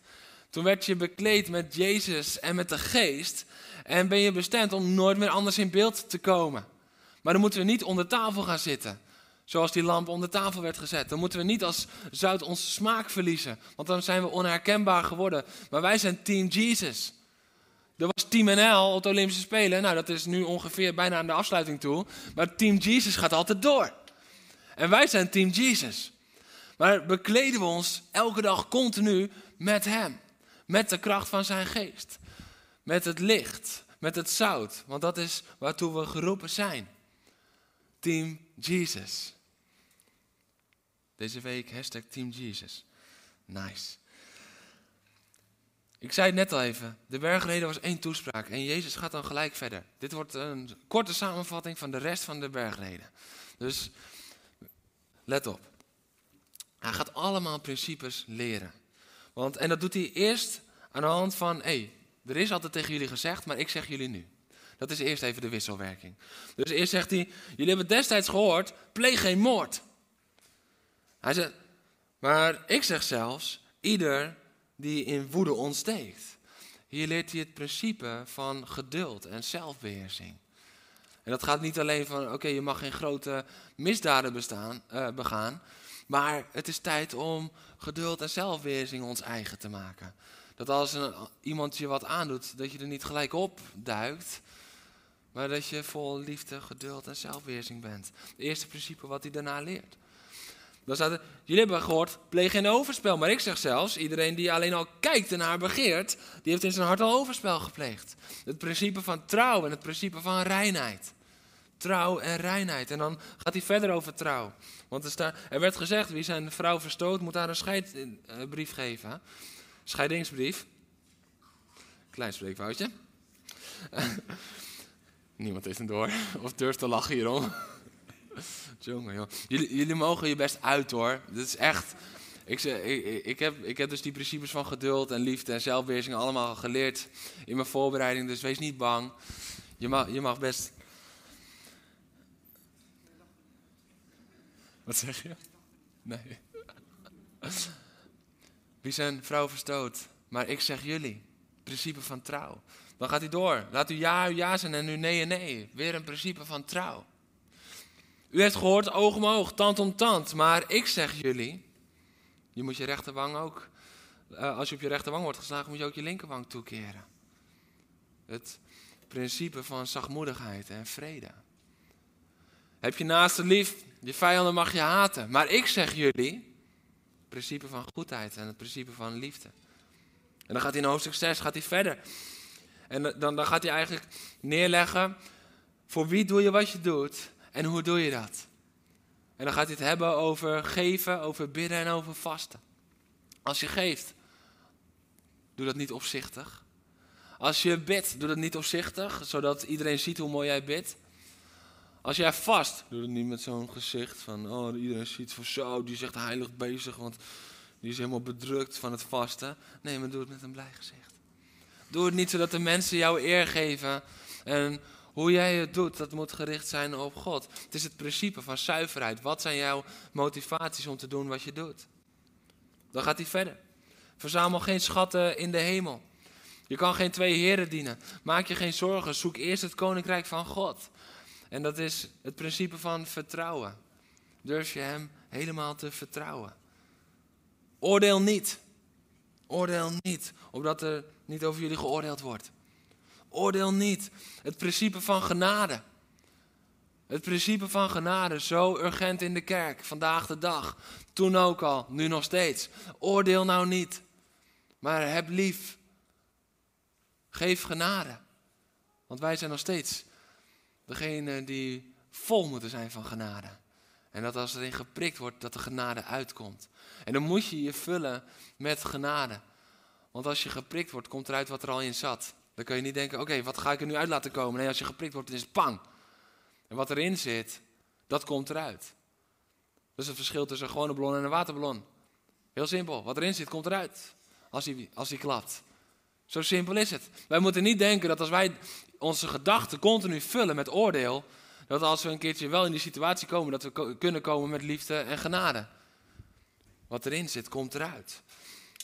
Toen werd je bekleed met Jezus en met de geest. En ben je bestemd om nooit meer anders in beeld te komen. Maar dan moeten we niet onder tafel gaan zitten. Zoals die lamp onder tafel werd gezet. Dan moeten we niet als zout onze smaak verliezen. Want dan zijn we onherkenbaar geworden. Maar wij zijn Team Jesus. Er was Team NL op de Olympische Spelen. Nou, dat is nu ongeveer bijna aan de afsluiting toe. Maar Team Jesus gaat altijd door. En wij zijn Team Jesus. Maar bekleden we ons elke dag continu met Hem. Met de kracht van zijn geest. Met het licht. Met het zout. Want dat is waartoe we geroepen zijn. Team Jesus. Deze week hashtag Team Jesus. Nice. Ik zei het net al even, de bergreden was één toespraak en Jezus gaat dan gelijk verder. Dit wordt een korte samenvatting van de rest van de bergreden. Dus let op. Hij gaat allemaal principes leren. Want, en dat doet hij eerst aan de hand van, hé, hey, er is altijd tegen jullie gezegd, maar ik zeg jullie nu. Dat is eerst even de wisselwerking. Dus eerst zegt hij, jullie hebben destijds gehoord, pleeg geen moord. Hij zegt, maar ik zeg zelfs, ieder die in woede ontsteekt. Hier leert hij het principe van geduld en zelfbeheersing. En dat gaat niet alleen van, oké, je mag geen grote misdaden bestaan, uh, begaan, maar het is tijd om geduld en zelfbeheersing ons eigen te maken. Dat als iemand je wat aandoet, dat je er niet gelijk op duikt, maar dat je vol liefde, geduld en zelfbeheersing bent. Het eerste principe wat hij daarna leert. Dan staat jullie hebben gehoord, pleeg geen overspel. Maar ik zeg zelfs, iedereen die alleen al kijkt en haar begeert, die heeft in zijn hart al overspel gepleegd. Het principe van trouw en het principe van reinheid. Trouw en reinheid. En dan gaat hij verder over trouw. Want er, er werd gezegd, wie zijn vrouw verstoot, moet haar een scheidbrief geven. Scheidingsbrief. Klein spreekfoutje. Niemand is hem door. Of durft te lachen hierom. Jongen. Jullie, mogen je best uit hoor. Dit is echt. Ik, ik, ik, heb, ik heb dus die principes van geduld en liefde en zelfbeheersing allemaal geleerd in mijn voorbereiding. Dus wees niet bang. Je mag, je mag best. Wat zeg je? Nee. Wie zijn vrouw verstoot? Maar ik zeg jullie. Principe van trouw. Dan gaat hij door. Laat u ja, ja zijn en u nee en nee. Weer een principe van trouw. U heeft gehoord oog om oog, tand om tand. Maar ik zeg jullie, je moet je rechterwang ook, uh, als je op je rechterwang wordt geslagen, moet je ook je linkerwang toekeren. Het principe van zachtmoedigheid en vrede. Heb je naaste lief, je vijanden mag je haten. Maar ik zeg jullie, het principe van goedheid en het principe van liefde. En dan gaat hij in hoofdstuk 6 gaat hij verder. En dan, dan gaat hij eigenlijk neerleggen, voor wie doe je wat je doet en hoe doe je dat? En dan gaat hij het hebben over geven, over bidden en over vasten. Als je geeft, doe dat niet opzichtig. Als je bidt, doe dat niet opzichtig, zodat iedereen ziet hoe mooi jij bidt. Als jij vast, doe het niet met zo'n gezicht van, oh iedereen ziet van zo, die zegt heilig bezig, want die is helemaal bedrukt van het vasten. Nee, maar doe het met een blij gezicht. Doe het niet zodat de mensen jou eer geven en hoe jij het doet, dat moet gericht zijn op God. Het is het principe van zuiverheid. Wat zijn jouw motivaties om te doen wat je doet? Dan gaat hij verder. Verzamel geen schatten in de hemel. Je kan geen twee heren dienen. Maak je geen zorgen. Zoek eerst het koninkrijk van God. En dat is het principe van vertrouwen. Durf je hem helemaal te vertrouwen. Oordeel niet. Oordeel niet, opdat er niet over jullie geoordeeld wordt. Oordeel niet. Het principe van genade. Het principe van genade, zo urgent in de kerk, vandaag de dag. Toen ook al, nu nog steeds. Oordeel nou niet, maar heb lief. Geef genade. Want wij zijn nog steeds degene die vol moeten zijn van genade. En dat als erin geprikt wordt, dat de genade uitkomt. En dan moet je je vullen met genade. Want als je geprikt wordt, komt eruit wat er al in zat. Dan kun je niet denken, oké, wat ga ik er nu uit laten komen? Nee, als je geprikt wordt, dan is het pang. En wat erin zit, dat komt eruit. Dat is het verschil tussen een gewone ballon en een waterballon. Heel simpel. Wat erin zit, komt eruit. Als hij, als hij klapt. Zo simpel is het. Wij moeten niet denken dat als wij onze gedachten continu vullen met oordeel, dat als we een keertje wel in die situatie komen, dat we kunnen komen met liefde en genade. Wat erin zit, komt eruit.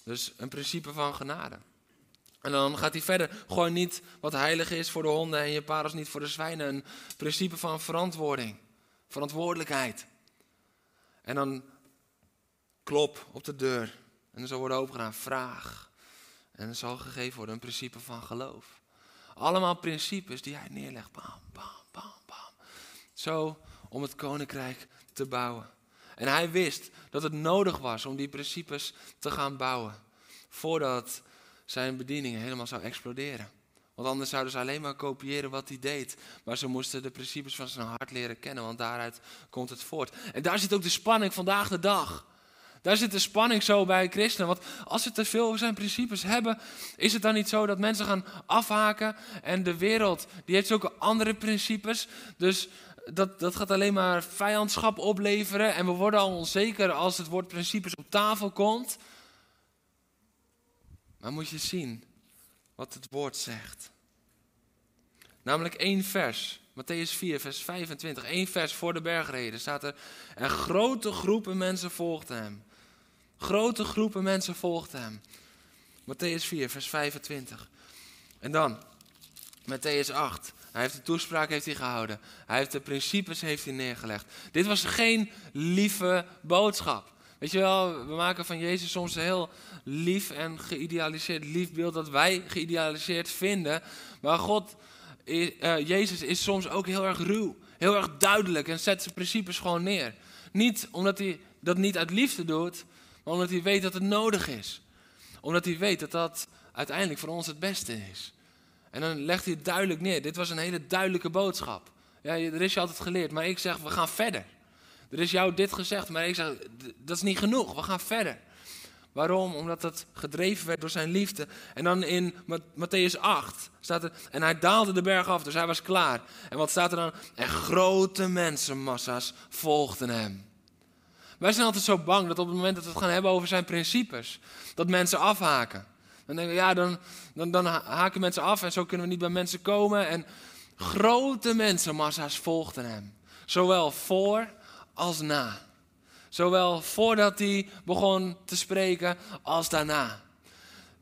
Dus een principe van genade. En dan gaat hij verder. Gooi niet wat heilig is voor de honden en je parels niet voor de zwijnen. Een principe van verantwoording. Verantwoordelijkheid. En dan klop op de deur. En dan zal worden opengedaan. Vraag. En er zal gegeven worden een principe van geloof. Allemaal principes die hij neerlegt. Bam, bam, bam, bam. Zo om het koninkrijk te bouwen. En hij wist dat het nodig was om die principes te gaan bouwen. Voordat zijn bediening helemaal zou exploderen. Want anders zouden ze alleen maar kopiëren wat hij deed. Maar ze moesten de principes van zijn hart leren kennen, want daaruit komt het voort. En daar zit ook de spanning vandaag de dag. Daar zit de spanning zo bij christenen. Want als ze te veel zijn principes hebben, is het dan niet zo dat mensen gaan afhaken en de wereld, die heeft zulke andere principes. Dus dat, dat gaat alleen maar vijandschap opleveren en we worden al onzeker als het woord principes op tafel komt. Maar moet je zien wat het woord zegt. Namelijk één vers, Matthäus 4, vers 25. Eén vers voor de bergreden staat er. En grote groepen mensen volgden hem. Grote groepen mensen volgden hem. Matthäus 4, vers 25. En dan, Matthäus 8. Hij heeft de toespraak heeft hij gehouden. Hij heeft de principes heeft hij neergelegd. Dit was geen lieve boodschap. Weet je wel, we maken van Jezus soms een heel lief en geïdealiseerd lief beeld dat wij geïdealiseerd vinden. Maar God, uh, Jezus is soms ook heel erg ruw, heel erg duidelijk en zet zijn principes gewoon neer. Niet omdat hij dat niet uit liefde doet, maar omdat hij weet dat het nodig is. Omdat hij weet dat dat uiteindelijk voor ons het beste is. En dan legt hij het duidelijk neer. Dit was een hele duidelijke boodschap. Ja, er is je altijd geleerd, maar ik zeg, we gaan verder. Er is jou dit gezegd, maar ik zeg, dat is niet genoeg, we gaan verder. Waarom? Omdat het gedreven werd door zijn liefde. En dan in Matthäus 8 staat er, en hij daalde de berg af, dus hij was klaar. En wat staat er dan? En grote mensenmassa's volgden hem. Wij zijn altijd zo bang dat op het moment dat we het gaan hebben over zijn principes, dat mensen afhaken. Dan denken we, ja, dan, dan, dan haken mensen af en zo kunnen we niet bij mensen komen. En grote mensenmassa's volgden hem. Zowel voor als na. Zowel voordat hij begon te spreken als daarna.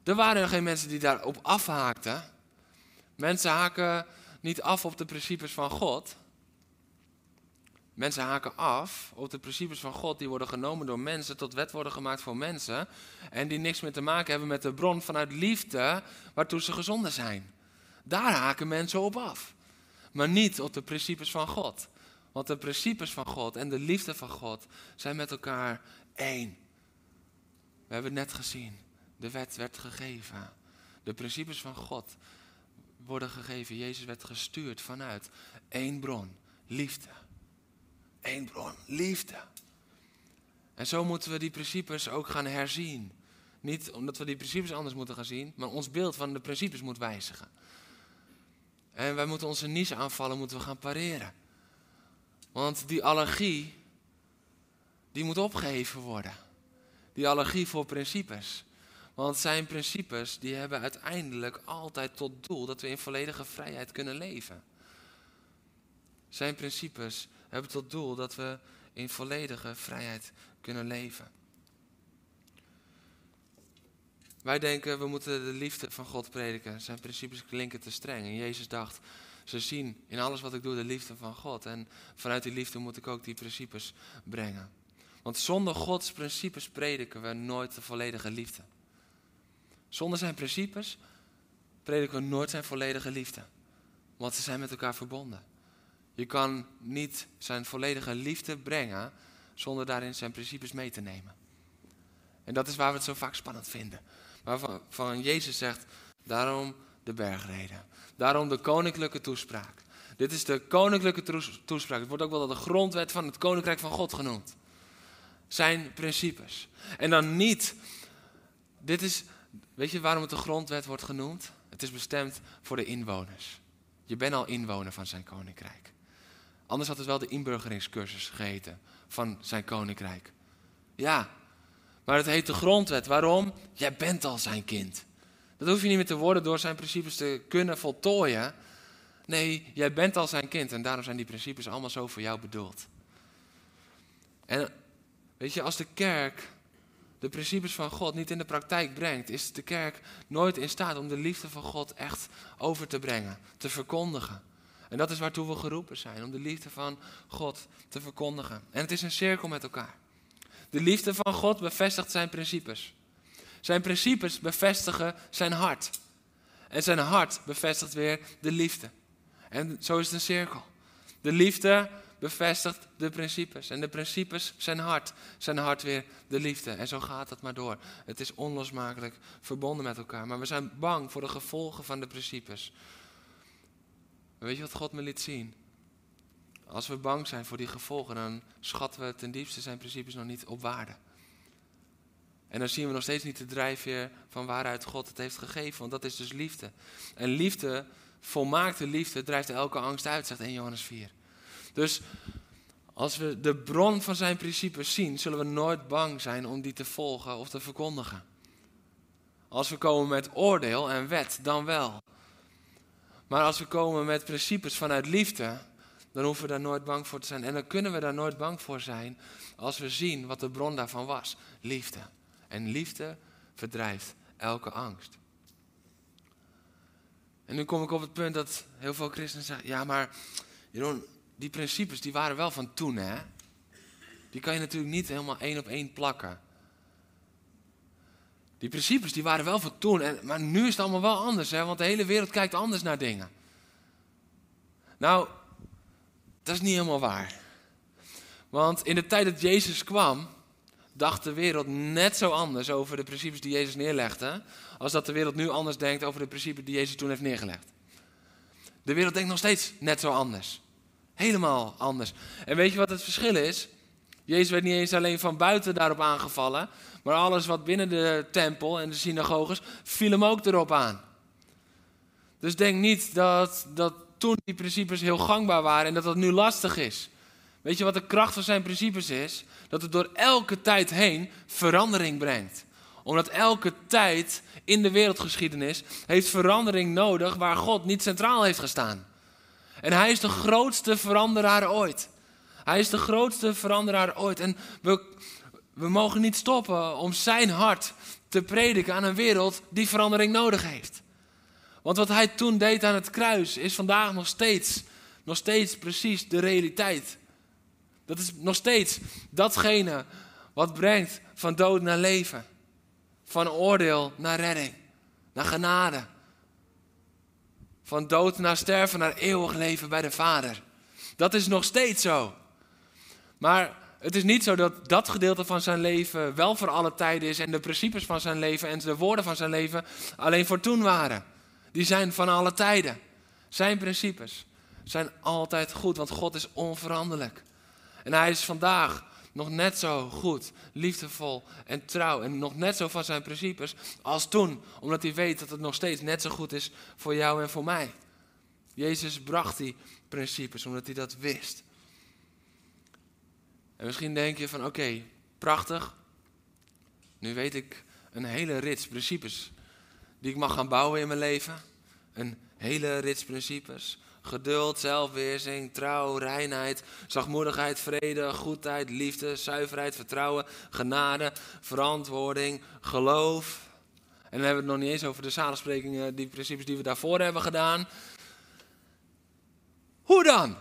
Er waren geen mensen die daarop afhaakten. Mensen haken niet af op de principes van God. Mensen haken af op de principes van God, die worden genomen door mensen, tot wet worden gemaakt voor mensen. En die niks meer te maken hebben met de bron vanuit liefde waartoe ze gezonden zijn. Daar haken mensen op af. Maar niet op de principes van God. Want de principes van God en de liefde van God zijn met elkaar één. We hebben het net gezien. De wet werd gegeven. De principes van God worden gegeven. Jezus werd gestuurd vanuit één bron. Liefde. Eén bron. Liefde. En zo moeten we die principes ook gaan herzien. Niet omdat we die principes anders moeten gaan zien, maar ons beeld van de principes moet wijzigen. En wij moeten onze niche aanvallen, moeten we gaan pareren. Want die allergie, die moet opgeheven worden. Die allergie voor principes. Want zijn principes, die hebben uiteindelijk altijd tot doel dat we in volledige vrijheid kunnen leven. Zijn principes hebben tot doel dat we in volledige vrijheid kunnen leven. Wij denken, we moeten de liefde van God prediken. Zijn principes klinken te streng. En Jezus dacht, ze zien in alles wat ik doe de liefde van God. En vanuit die liefde moet ik ook die principes brengen. Want zonder Gods principes prediken we nooit de volledige liefde. Zonder zijn principes prediken we nooit zijn volledige liefde. Want ze zijn met elkaar verbonden. Je kan niet zijn volledige liefde brengen zonder daarin zijn principes mee te nemen. En dat is waar we het zo vaak spannend vinden. Waarvan van Jezus zegt, daarom de bergreden. Daarom de koninklijke toespraak. Dit is de koninklijke toespraak. Het wordt ook wel de grondwet van het koninkrijk van God genoemd. Zijn principes. En dan niet, dit is, weet je waarom het de grondwet wordt genoemd? Het is bestemd voor de inwoners. Je bent al inwoner van zijn koninkrijk. Anders had het wel de inburgeringscursus geheten van zijn koninkrijk. Ja, maar het heet de grondwet. Waarom? Jij bent al zijn kind. Dat hoef je niet meer te worden door zijn principes te kunnen voltooien. Nee, jij bent al zijn kind en daarom zijn die principes allemaal zo voor jou bedoeld. En weet je, als de kerk de principes van God niet in de praktijk brengt, is de kerk nooit in staat om de liefde van God echt over te brengen, te verkondigen. En dat is waartoe we geroepen zijn, om de liefde van God te verkondigen. En het is een cirkel met elkaar. De liefde van God bevestigt zijn principes. Zijn principes bevestigen zijn hart. En zijn hart bevestigt weer de liefde. En zo is het een cirkel. De liefde bevestigt de principes. En de principes zijn hart. Zijn hart weer de liefde. En zo gaat het maar door. Het is onlosmakelijk verbonden met elkaar. Maar we zijn bang voor de gevolgen van de principes. weet je wat God me liet zien? Als we bang zijn voor die gevolgen, dan schatten we ten diepste zijn principes nog niet op waarde. En dan zien we nog steeds niet de drijfveer van waaruit God het heeft gegeven, want dat is dus liefde. En liefde, volmaakte liefde, drijft elke angst uit, zegt 1 Johannes 4. Dus als we de bron van zijn principes zien, zullen we nooit bang zijn om die te volgen of te verkondigen. Als we komen met oordeel en wet, dan wel. Maar als we komen met principes vanuit liefde, dan hoeven we daar nooit bang voor te zijn. En dan kunnen we daar nooit bang voor zijn als we zien wat de bron daarvan was: liefde. En liefde verdrijft elke angst. En nu kom ik op het punt dat heel veel christenen zeggen: ja, maar Jeroen, die principes die waren wel van toen, hè? Die kan je natuurlijk niet helemaal één op één plakken. Die principes die waren wel van toen, en, maar nu is het allemaal wel anders, hè? Want de hele wereld kijkt anders naar dingen. Nou, dat is niet helemaal waar. Want in de tijd dat Jezus kwam, dacht de wereld net zo anders over de principes die Jezus neerlegde, als dat de wereld nu anders denkt over de principes die Jezus toen heeft neergelegd. De wereld denkt nog steeds net zo anders. Helemaal anders. En weet je wat het verschil is? Jezus werd niet eens alleen van buiten daarop aangevallen, maar alles wat binnen de tempel en de synagoges viel hem ook erop aan. Dus denk niet dat, dat toen die principes heel gangbaar waren en dat dat nu lastig is. Weet je wat de kracht van zijn principes is? Dat het door elke tijd heen verandering brengt. Omdat elke tijd in de wereldgeschiedenis heeft verandering nodig waar God niet centraal heeft gestaan. En hij is de grootste veranderaar ooit. Hij is de grootste veranderaar ooit. En we, we mogen niet stoppen om zijn hart te prediken aan een wereld die verandering nodig heeft. Want wat hij toen deed aan het kruis is vandaag nog steeds, nog steeds precies de realiteit. Dat is nog steeds datgene wat brengt van dood naar leven. Van oordeel naar redding, naar genade. Van dood naar sterven naar eeuwig leven bij de Vader. Dat is nog steeds zo. Maar het is niet zo dat dat gedeelte van zijn leven wel voor alle tijden is en de principes van zijn leven en de woorden van zijn leven alleen voor toen waren. Die zijn van alle tijden. Zijn principes zijn altijd goed, want God is onveranderlijk. En hij is vandaag nog net zo goed, liefdevol en trouw. En nog net zo van zijn principes als toen. Omdat hij weet dat het nog steeds net zo goed is voor jou en voor mij. Jezus bracht die principes omdat hij dat wist. En misschien denk je van oké, prachtig. Nu weet ik een hele rits principes die ik mag gaan bouwen in mijn leven. Een hele rits principes. Geduld, zelfweerzing, trouw, reinheid, zachtmoedigheid, vrede, goedheid, liefde, zuiverheid, vertrouwen, genade, verantwoording, geloof. En dan hebben we het nog niet eens over de zalensprekingen, die principes die we daarvoor hebben gedaan. Hoe dan?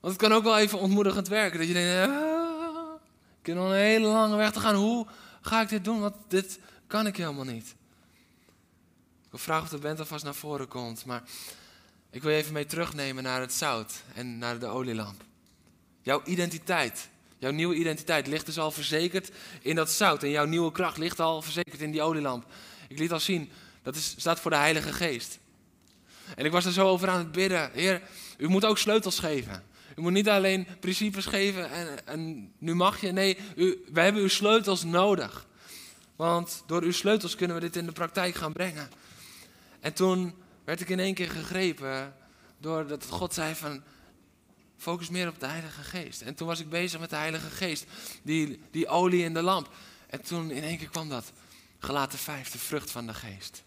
Want het kan ook wel even ontmoedigend werken. Dat je denkt, ah, ik heb nog een hele lange weg te gaan. Hoe ga ik dit doen? Want dit kan ik helemaal niet. Ik vragen of de band alvast naar voren komt. Maar ik wil je even mee terugnemen naar het zout en naar de olielamp. Jouw identiteit, jouw nieuwe identiteit ligt dus al verzekerd in dat zout. En jouw nieuwe kracht ligt al verzekerd in die olielamp. Ik liet al zien, dat is, staat voor de Heilige Geest. En ik was er zo over aan het bidden. Heer, u moet ook sleutels geven. U moet niet alleen principes geven en, en nu mag je. Nee, u, we hebben uw sleutels nodig. Want door uw sleutels kunnen we dit in de praktijk gaan brengen. En toen werd ik in één keer gegrepen doordat God zei van focus meer op de Heilige Geest. En toen was ik bezig met de Heilige Geest, die, die olie in de lamp. En toen in één keer kwam dat, gelaten vijf, de vrucht van de Geest.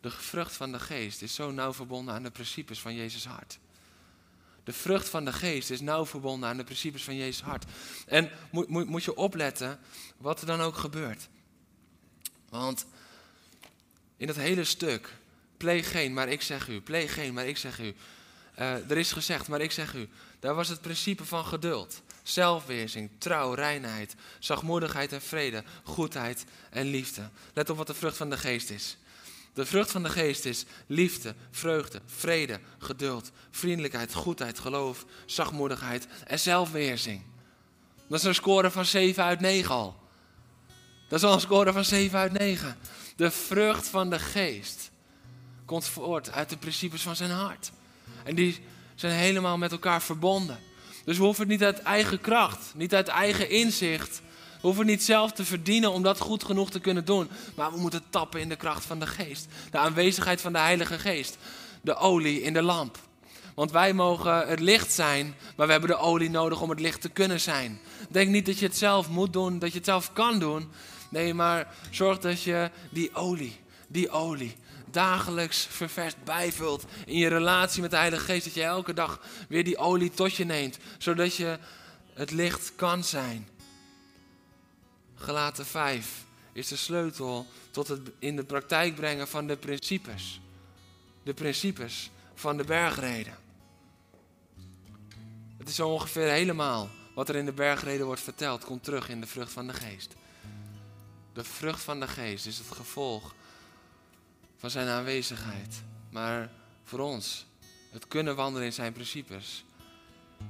De vrucht van de Geest is zo nauw verbonden aan de principes van Jezus hart. De vrucht van de geest is nauw verbonden aan de principes van Jezus hart. En moet, moet, moet je opletten wat er dan ook gebeurt. Want in dat hele stuk, pleeg geen, maar ik zeg u, pleeg geen, maar ik zeg u. Uh, er is gezegd, maar ik zeg u, daar was het principe van geduld, zelfweerzing, trouw, reinheid, zachtmoedigheid en vrede, goedheid en liefde. Let op wat de vrucht van de geest is. De vrucht van de geest is liefde, vreugde, vrede, geduld, vriendelijkheid, goedheid, geloof, zachtmoedigheid en zelfweerzing. Dat is een score van 7 uit 9 al. Dat is al een score van 7 uit 9. De vrucht van de geest komt voort uit de principes van zijn hart. En die zijn helemaal met elkaar verbonden. Dus we hoeven het niet uit eigen kracht, niet uit eigen inzicht, we hoeven niet zelf te verdienen om dat goed genoeg te kunnen doen. Maar we moeten tappen in de kracht van de geest. De aanwezigheid van de Heilige Geest. De olie in de lamp. Want wij mogen het licht zijn, maar we hebben de olie nodig om het licht te kunnen zijn. Denk niet dat je het zelf moet doen, dat je het zelf kan doen. Nee, maar zorg dat je die olie, die olie, dagelijks ververst bijvult in je relatie met de Heilige Geest. Dat je elke dag weer die olie tot je neemt, zodat je het licht kan zijn. Gelaten 5 is de sleutel tot het in de praktijk brengen van de principes. De principes van de bergreden. Het is zo ongeveer helemaal wat er in de bergreden wordt verteld, komt terug in de vrucht van de geest. De vrucht van de geest is het gevolg van zijn aanwezigheid. Maar voor ons, het kunnen wandelen in zijn principes,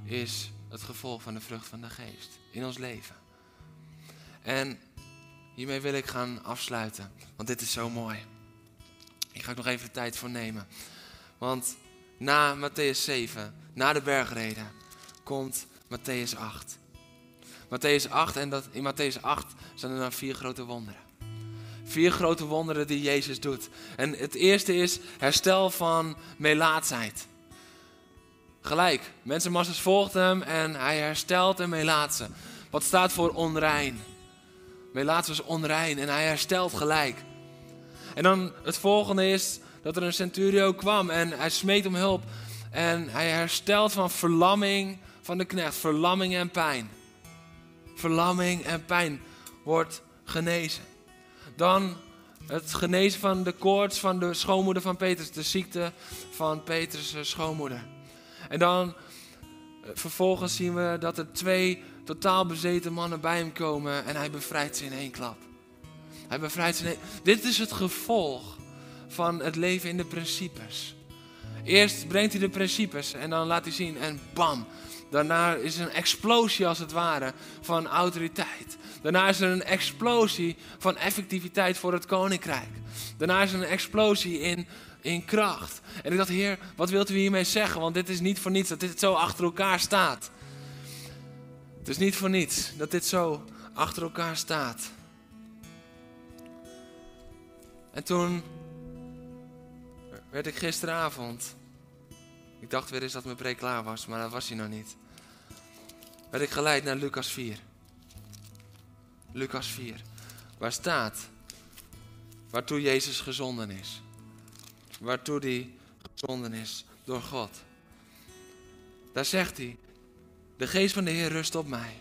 is het gevolg van de vrucht van de geest in ons leven. En hiermee wil ik gaan afsluiten, want dit is zo mooi. Ik ga er nog even de tijd voor nemen. Want na Matthäus 7, na de bergreden, komt Matthäus 8. Matthäus 8 en dat, in Matthäus 8 zijn er dan vier grote wonderen. Vier grote wonderen die Jezus doet. En het eerste is herstel van melaatsheid. Gelijk, mensenmassas volgden hem en hij herstelt een melaatse. Wat staat voor onrein? Melaats was onrein en hij herstelt gelijk. En dan het volgende is dat er een centurio kwam en hij smeekt om hulp. En hij herstelt van verlamming van de knecht. Verlamming en pijn. Verlamming en pijn wordt genezen. Dan het genezen van de koorts van de schoonmoeder van Petrus. De ziekte van Petrus' schoonmoeder. En dan eh, vervolgens zien we dat er twee totaal bezeten mannen bij hem komen. En hij bevrijdt ze in één klap. Hij bevrijdt ze in één... Dit is het gevolg van het leven in de principes. Eerst brengt hij de principes en dan laat hij zien en bam. Daarna is een explosie als het ware van autoriteit. Daarna is er een explosie van effectiviteit voor het koninkrijk. Daarna is er een explosie in, in kracht. En ik dacht, Heer, wat wilt u hiermee zeggen? Want dit is niet voor niets dat dit zo achter elkaar staat. Het is niet voor niets dat dit zo achter elkaar staat. En toen werd ik gisteravond. Ik dacht weer eens dat mijn preek klaar was, maar dat was hij nog niet. Werd ik geleid naar Lucas 4. Lucas 4. Waar staat waartoe Jezus gezonden is. Waartoe hij gezonden is door God. Daar zegt hij: De geest van de Heer rust op mij,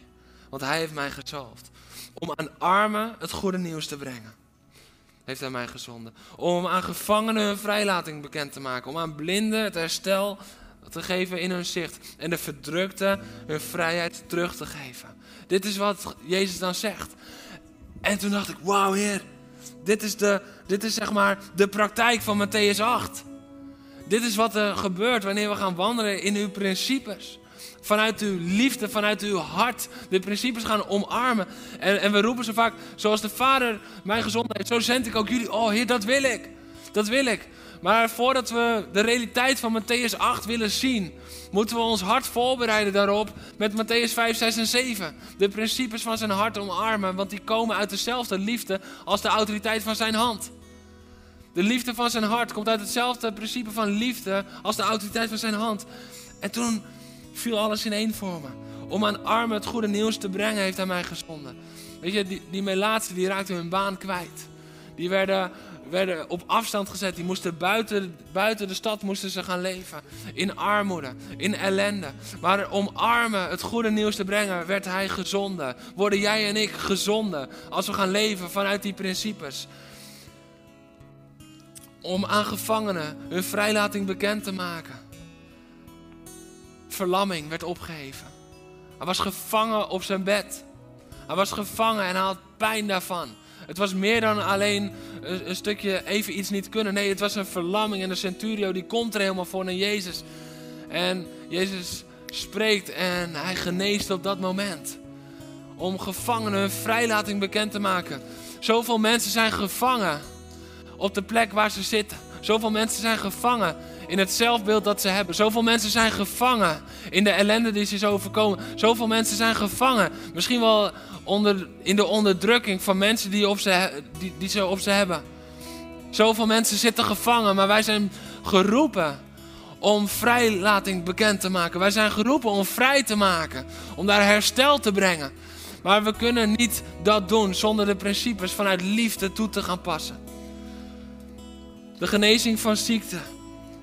want hij heeft mij gezalfd om aan armen het goede nieuws te brengen heeft hij mij gezonden. Om aan gevangenen hun vrijlating bekend te maken. Om aan blinden het herstel te geven in hun zicht. En de verdrukten hun vrijheid terug te geven. Dit is wat Jezus dan zegt. En toen dacht ik, wauw heer. Dit is, de, dit is zeg maar de praktijk van Matthäus 8. Dit is wat er gebeurt wanneer we gaan wandelen in uw principes vanuit uw liefde, vanuit uw hart de principes gaan omarmen. En, en we roepen zo vaak, zoals de Vader mij gezond heeft, zo zend ik ook jullie. Oh Heer, dat wil ik. Dat wil ik. Maar voordat we de realiteit van Matthäus 8 willen zien, moeten we ons hart voorbereiden daarop met Matthäus 5, 6 en 7. De principes van zijn hart omarmen, want die komen uit dezelfde liefde als de autoriteit van zijn hand. De liefde van zijn hart komt uit hetzelfde principe van liefde als de autoriteit van zijn hand. En toen viel alles in één voor me. Om aan armen het goede nieuws te brengen, heeft hij mij gezonden. Weet je, die, die melaatsen die raakten hun baan kwijt. Die werden, werden op afstand gezet. Die moesten buiten, buiten de stad moesten ze gaan leven. In armoede, in ellende. Maar om armen het goede nieuws te brengen, werd hij gezonden. Worden jij en ik gezonden als we gaan leven vanuit die principes. Om aan gevangenen hun vrijlating bekend te maken verlamming werd opgeheven. Hij was gevangen op zijn bed. Hij was gevangen en hij had pijn daarvan. Het was meer dan alleen een, stukje even iets niet kunnen. Nee, het was een verlamming. En de centurio die komt er helemaal voor naar Jezus. En Jezus spreekt en hij geneest op dat moment. Om gevangenen hun vrijlating bekend te maken. Zoveel mensen zijn gevangen op de plek waar ze zitten. Zoveel mensen zijn gevangen in het zelfbeeld dat ze hebben. Zoveel mensen zijn gevangen in de ellende die ze zo overkomen. Zoveel mensen zijn gevangen. Misschien wel onder, in de onderdrukking van mensen die, op ze, die, die ze op ze hebben. Zoveel mensen zitten gevangen, maar wij zijn geroepen om vrijlating bekend te maken. Wij zijn geroepen om vrij te maken, om daar herstel te brengen. Maar we kunnen niet dat doen zonder de principes vanuit liefde toe te gaan passen. De genezing van ziekte,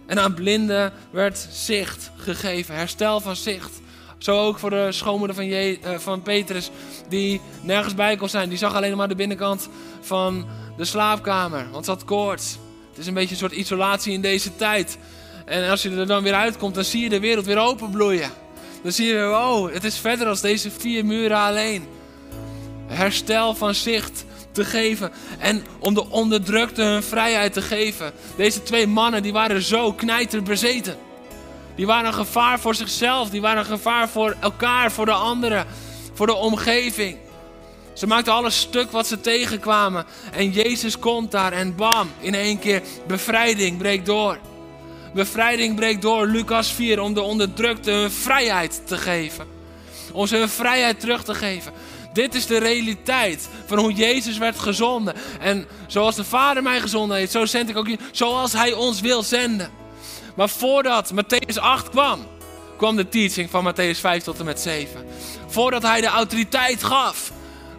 en aan blinden werd zicht gegeven, herstel van zicht. Zo ook voor de schoonmoeder van, Je uh, van Petrus, die nergens bij kon zijn. Die zag alleen maar de binnenkant van de slaapkamer, want ze had koorts. Het is een beetje een soort isolatie in deze tijd. En als je er dan weer uitkomt, dan zie je de wereld weer openbloeien. Dan zie je, oh, het is verder als deze vier muren alleen. Herstel van zicht te geven. En om de onderdrukte hun vrijheid te geven. Deze twee mannen die waren zo knijter bezeten. Die waren een gevaar voor zichzelf. Die waren een gevaar voor elkaar, voor de anderen, voor de omgeving. Ze maakten alles stuk wat ze tegenkwamen. En Jezus komt daar en bam, in één keer bevrijding breekt door. Bevrijding breekt door, Lucas 4, om de onderdrukte hun vrijheid te geven. Om ze hun vrijheid terug te geven. Dit is de realiteit van hoe Jezus werd gezonden. En zoals de Vader mij gezonden heeft, zo zend ik ook jullie. Zoals Hij ons wil zenden. Maar voordat Matthäus 8 kwam, kwam de teaching van Matthäus 5 tot en met 7. Voordat Hij de autoriteit gaf,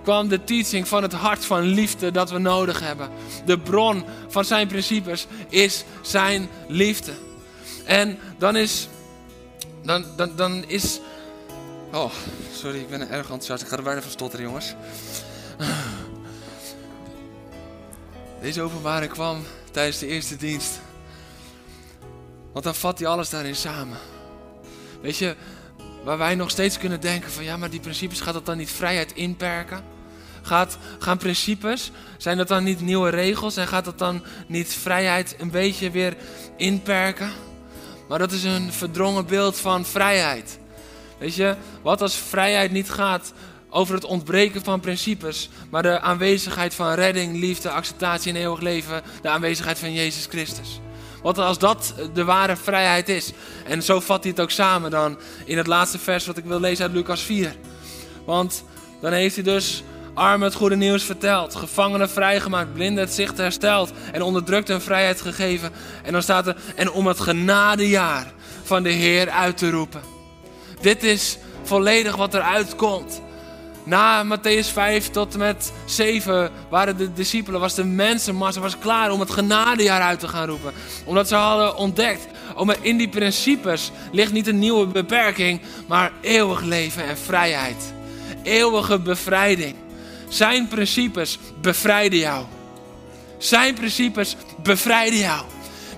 kwam de teaching van het hart van liefde dat we nodig hebben. De bron van zijn principes is zijn liefde. En dan is. Dan, dan, dan is. Oh, sorry, ik ben erg enthousiast. Ik ga er bijna van stotteren, jongens. Deze openbaring kwam tijdens de eerste dienst. Want dan vat hij alles daarin samen. Weet je, waar wij nog steeds kunnen denken van ja, maar die principes gaat dat dan niet vrijheid inperken? Gaat, gaan principes, zijn dat dan niet nieuwe regels en gaat dat dan niet vrijheid een beetje weer inperken? Maar dat is een verdrongen beeld van vrijheid. Weet je, wat als vrijheid niet gaat over het ontbreken van principes, maar de aanwezigheid van redding, liefde, acceptatie en eeuwig leven, de aanwezigheid van Jezus Christus. Wat als dat de ware vrijheid is? En zo vat hij het ook samen dan in het laatste vers wat ik wil lezen uit Lucas 4. Want dan heeft hij dus armen het goede nieuws verteld, gevangenen vrijgemaakt, blinden het zicht hersteld en onderdrukte hun vrijheid gegeven. En dan staat er, en om het genadejaar van de Heer uit te roepen. Dit is volledig wat eruit komt. Na Matthäus 5 tot en met 7 waren de discipelen, was de mensenmassa was klaar om het genadejaar uit te gaan roepen. Omdat ze hadden ontdekt, oh, in die principes ligt niet een nieuwe beperking, maar eeuwig leven en vrijheid. Eeuwige bevrijding. Zijn principes bevrijden jou. Zijn principes bevrijden jou.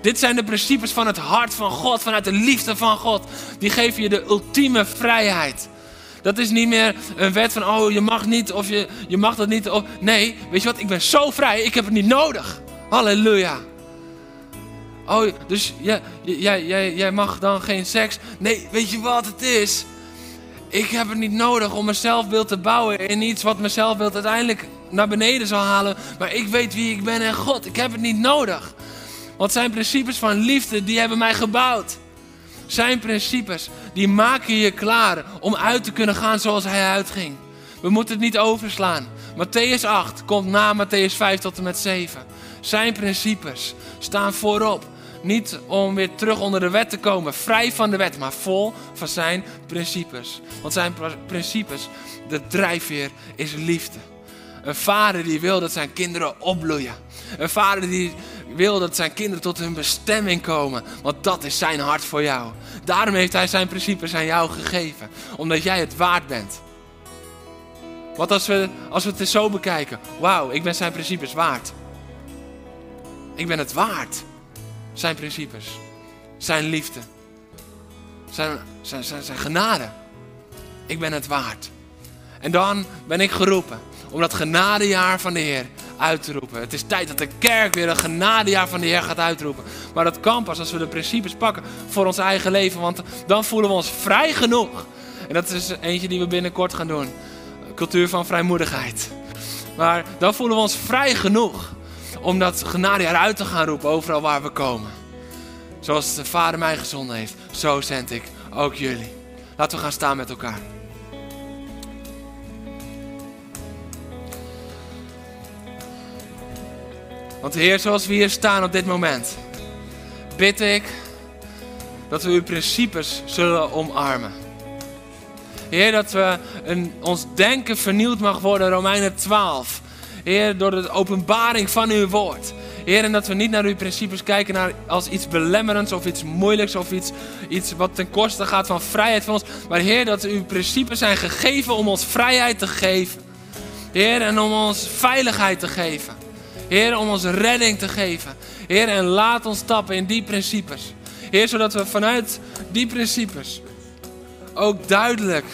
Dit zijn de principes van het hart van God, vanuit de liefde van God. Die geven je de ultieme vrijheid. Dat is niet meer een wet van, oh je mag niet of je, je mag dat niet. Of, nee, weet je wat, ik ben zo vrij, ik heb het niet nodig. Halleluja. Oh, dus jij, jij, jij, jij mag dan geen seks? Nee, weet je wat het is? Ik heb het niet nodig om mijn zelfbeeld te bouwen in iets wat mijn zelfbeeld uiteindelijk naar beneden zal halen. Maar ik weet wie ik ben en God, ik heb het niet nodig. Want zijn principes van liefde, die hebben mij gebouwd. Zijn principes, die maken je klaar om uit te kunnen gaan zoals hij uitging. We moeten het niet overslaan. Matthäus 8 komt na Matthäus 5 tot en met 7. Zijn principes staan voorop. Niet om weer terug onder de wet te komen, vrij van de wet, maar vol van zijn principes. Want zijn principes, de drijfveer is liefde. Een vader die wil dat zijn kinderen opbloeien. Een vader die wil dat zijn kinderen tot hun bestemming komen. Want dat is zijn hart voor jou. Daarom heeft hij zijn principes aan jou gegeven. Omdat jij het waard bent. Wat als we, als we het eens zo bekijken. Wauw, ik ben zijn principes waard. Ik ben het waard. Zijn principes. Zijn liefde. Zijn, zijn, zijn, zijn genade. Ik ben het waard. En dan ben ik geroepen om dat genadejaar van de Heer uit te roepen. Het is tijd dat de kerk weer een genadejaar van de Heer gaat uitroepen. Maar dat kan pas als we de principes pakken voor ons eigen leven. Want dan voelen we ons vrij genoeg. En dat is eentje die we binnenkort gaan doen. Cultuur van vrijmoedigheid. Maar dan voelen we ons vrij genoeg om dat genadejaar uit te gaan roepen overal waar we komen. Zoals de Vader mij gezonden heeft, zo zend ik ook jullie. Laten we gaan staan met elkaar. Want Heer, zoals we hier staan op dit moment, bid ik dat we uw principes zullen omarmen. Heer, dat we een, ons denken vernieuwd mag worden, Romeinen 12. Heer, door de openbaring van uw woord. Heer, en dat we niet naar uw principes kijken naar als iets belemmerends of iets moeilijks of iets, iets wat ten koste gaat van vrijheid van ons. Maar Heer, dat uw principes zijn gegeven om ons vrijheid te geven. Heer, en om ons veiligheid te geven. Heer, om ons redding te geven. Heer, en laat ons stappen in die principes. Heer, zodat we vanuit die principes ook duidelijk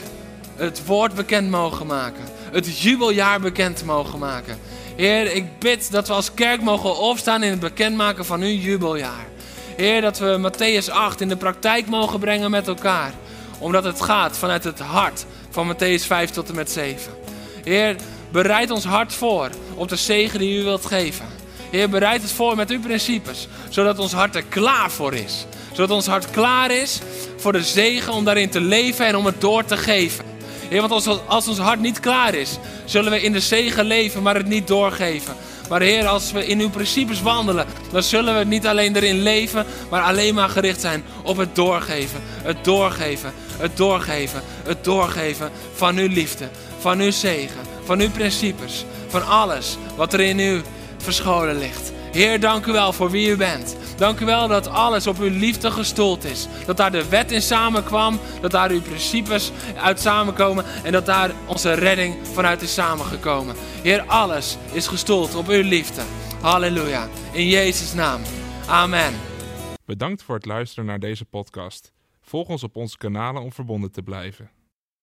het woord bekend mogen maken. Het jubeljaar bekend mogen maken. Heer, ik bid dat we als kerk mogen opstaan in het bekendmaken van uw jubeljaar. Heer, dat we Matthäus 8 in de praktijk mogen brengen met elkaar. Omdat het gaat vanuit het hart van Matthäus 5 tot en met 7. Heer, bereid ons hart voor op de zegen die u wilt geven. Heer, bereid het voor met uw principes, zodat ons hart er klaar voor is. Zodat ons hart klaar is voor de zegen om daarin te leven en om het door te geven. Heer, want als, als ons hart niet klaar is, zullen we in de zegen leven, maar het niet doorgeven. Maar Heer, als we in uw principes wandelen, dan zullen we niet alleen erin leven, maar alleen maar gericht zijn op het doorgeven. Het doorgeven, het doorgeven, het doorgeven van uw liefde, van uw zegen, van uw principes, van alles wat er in u verscholen ligt. Heer, dank u wel voor wie u bent. Dank u wel dat alles op uw liefde gestoeld is. Dat daar de wet in samenkwam, dat daar uw principes uit samenkomen en dat daar onze redding vanuit is samengekomen. Heer, alles is gestoeld op uw liefde. Halleluja. In Jezus' naam. Amen. Bedankt voor het luisteren naar deze podcast. Volg ons op onze kanalen om verbonden te blijven.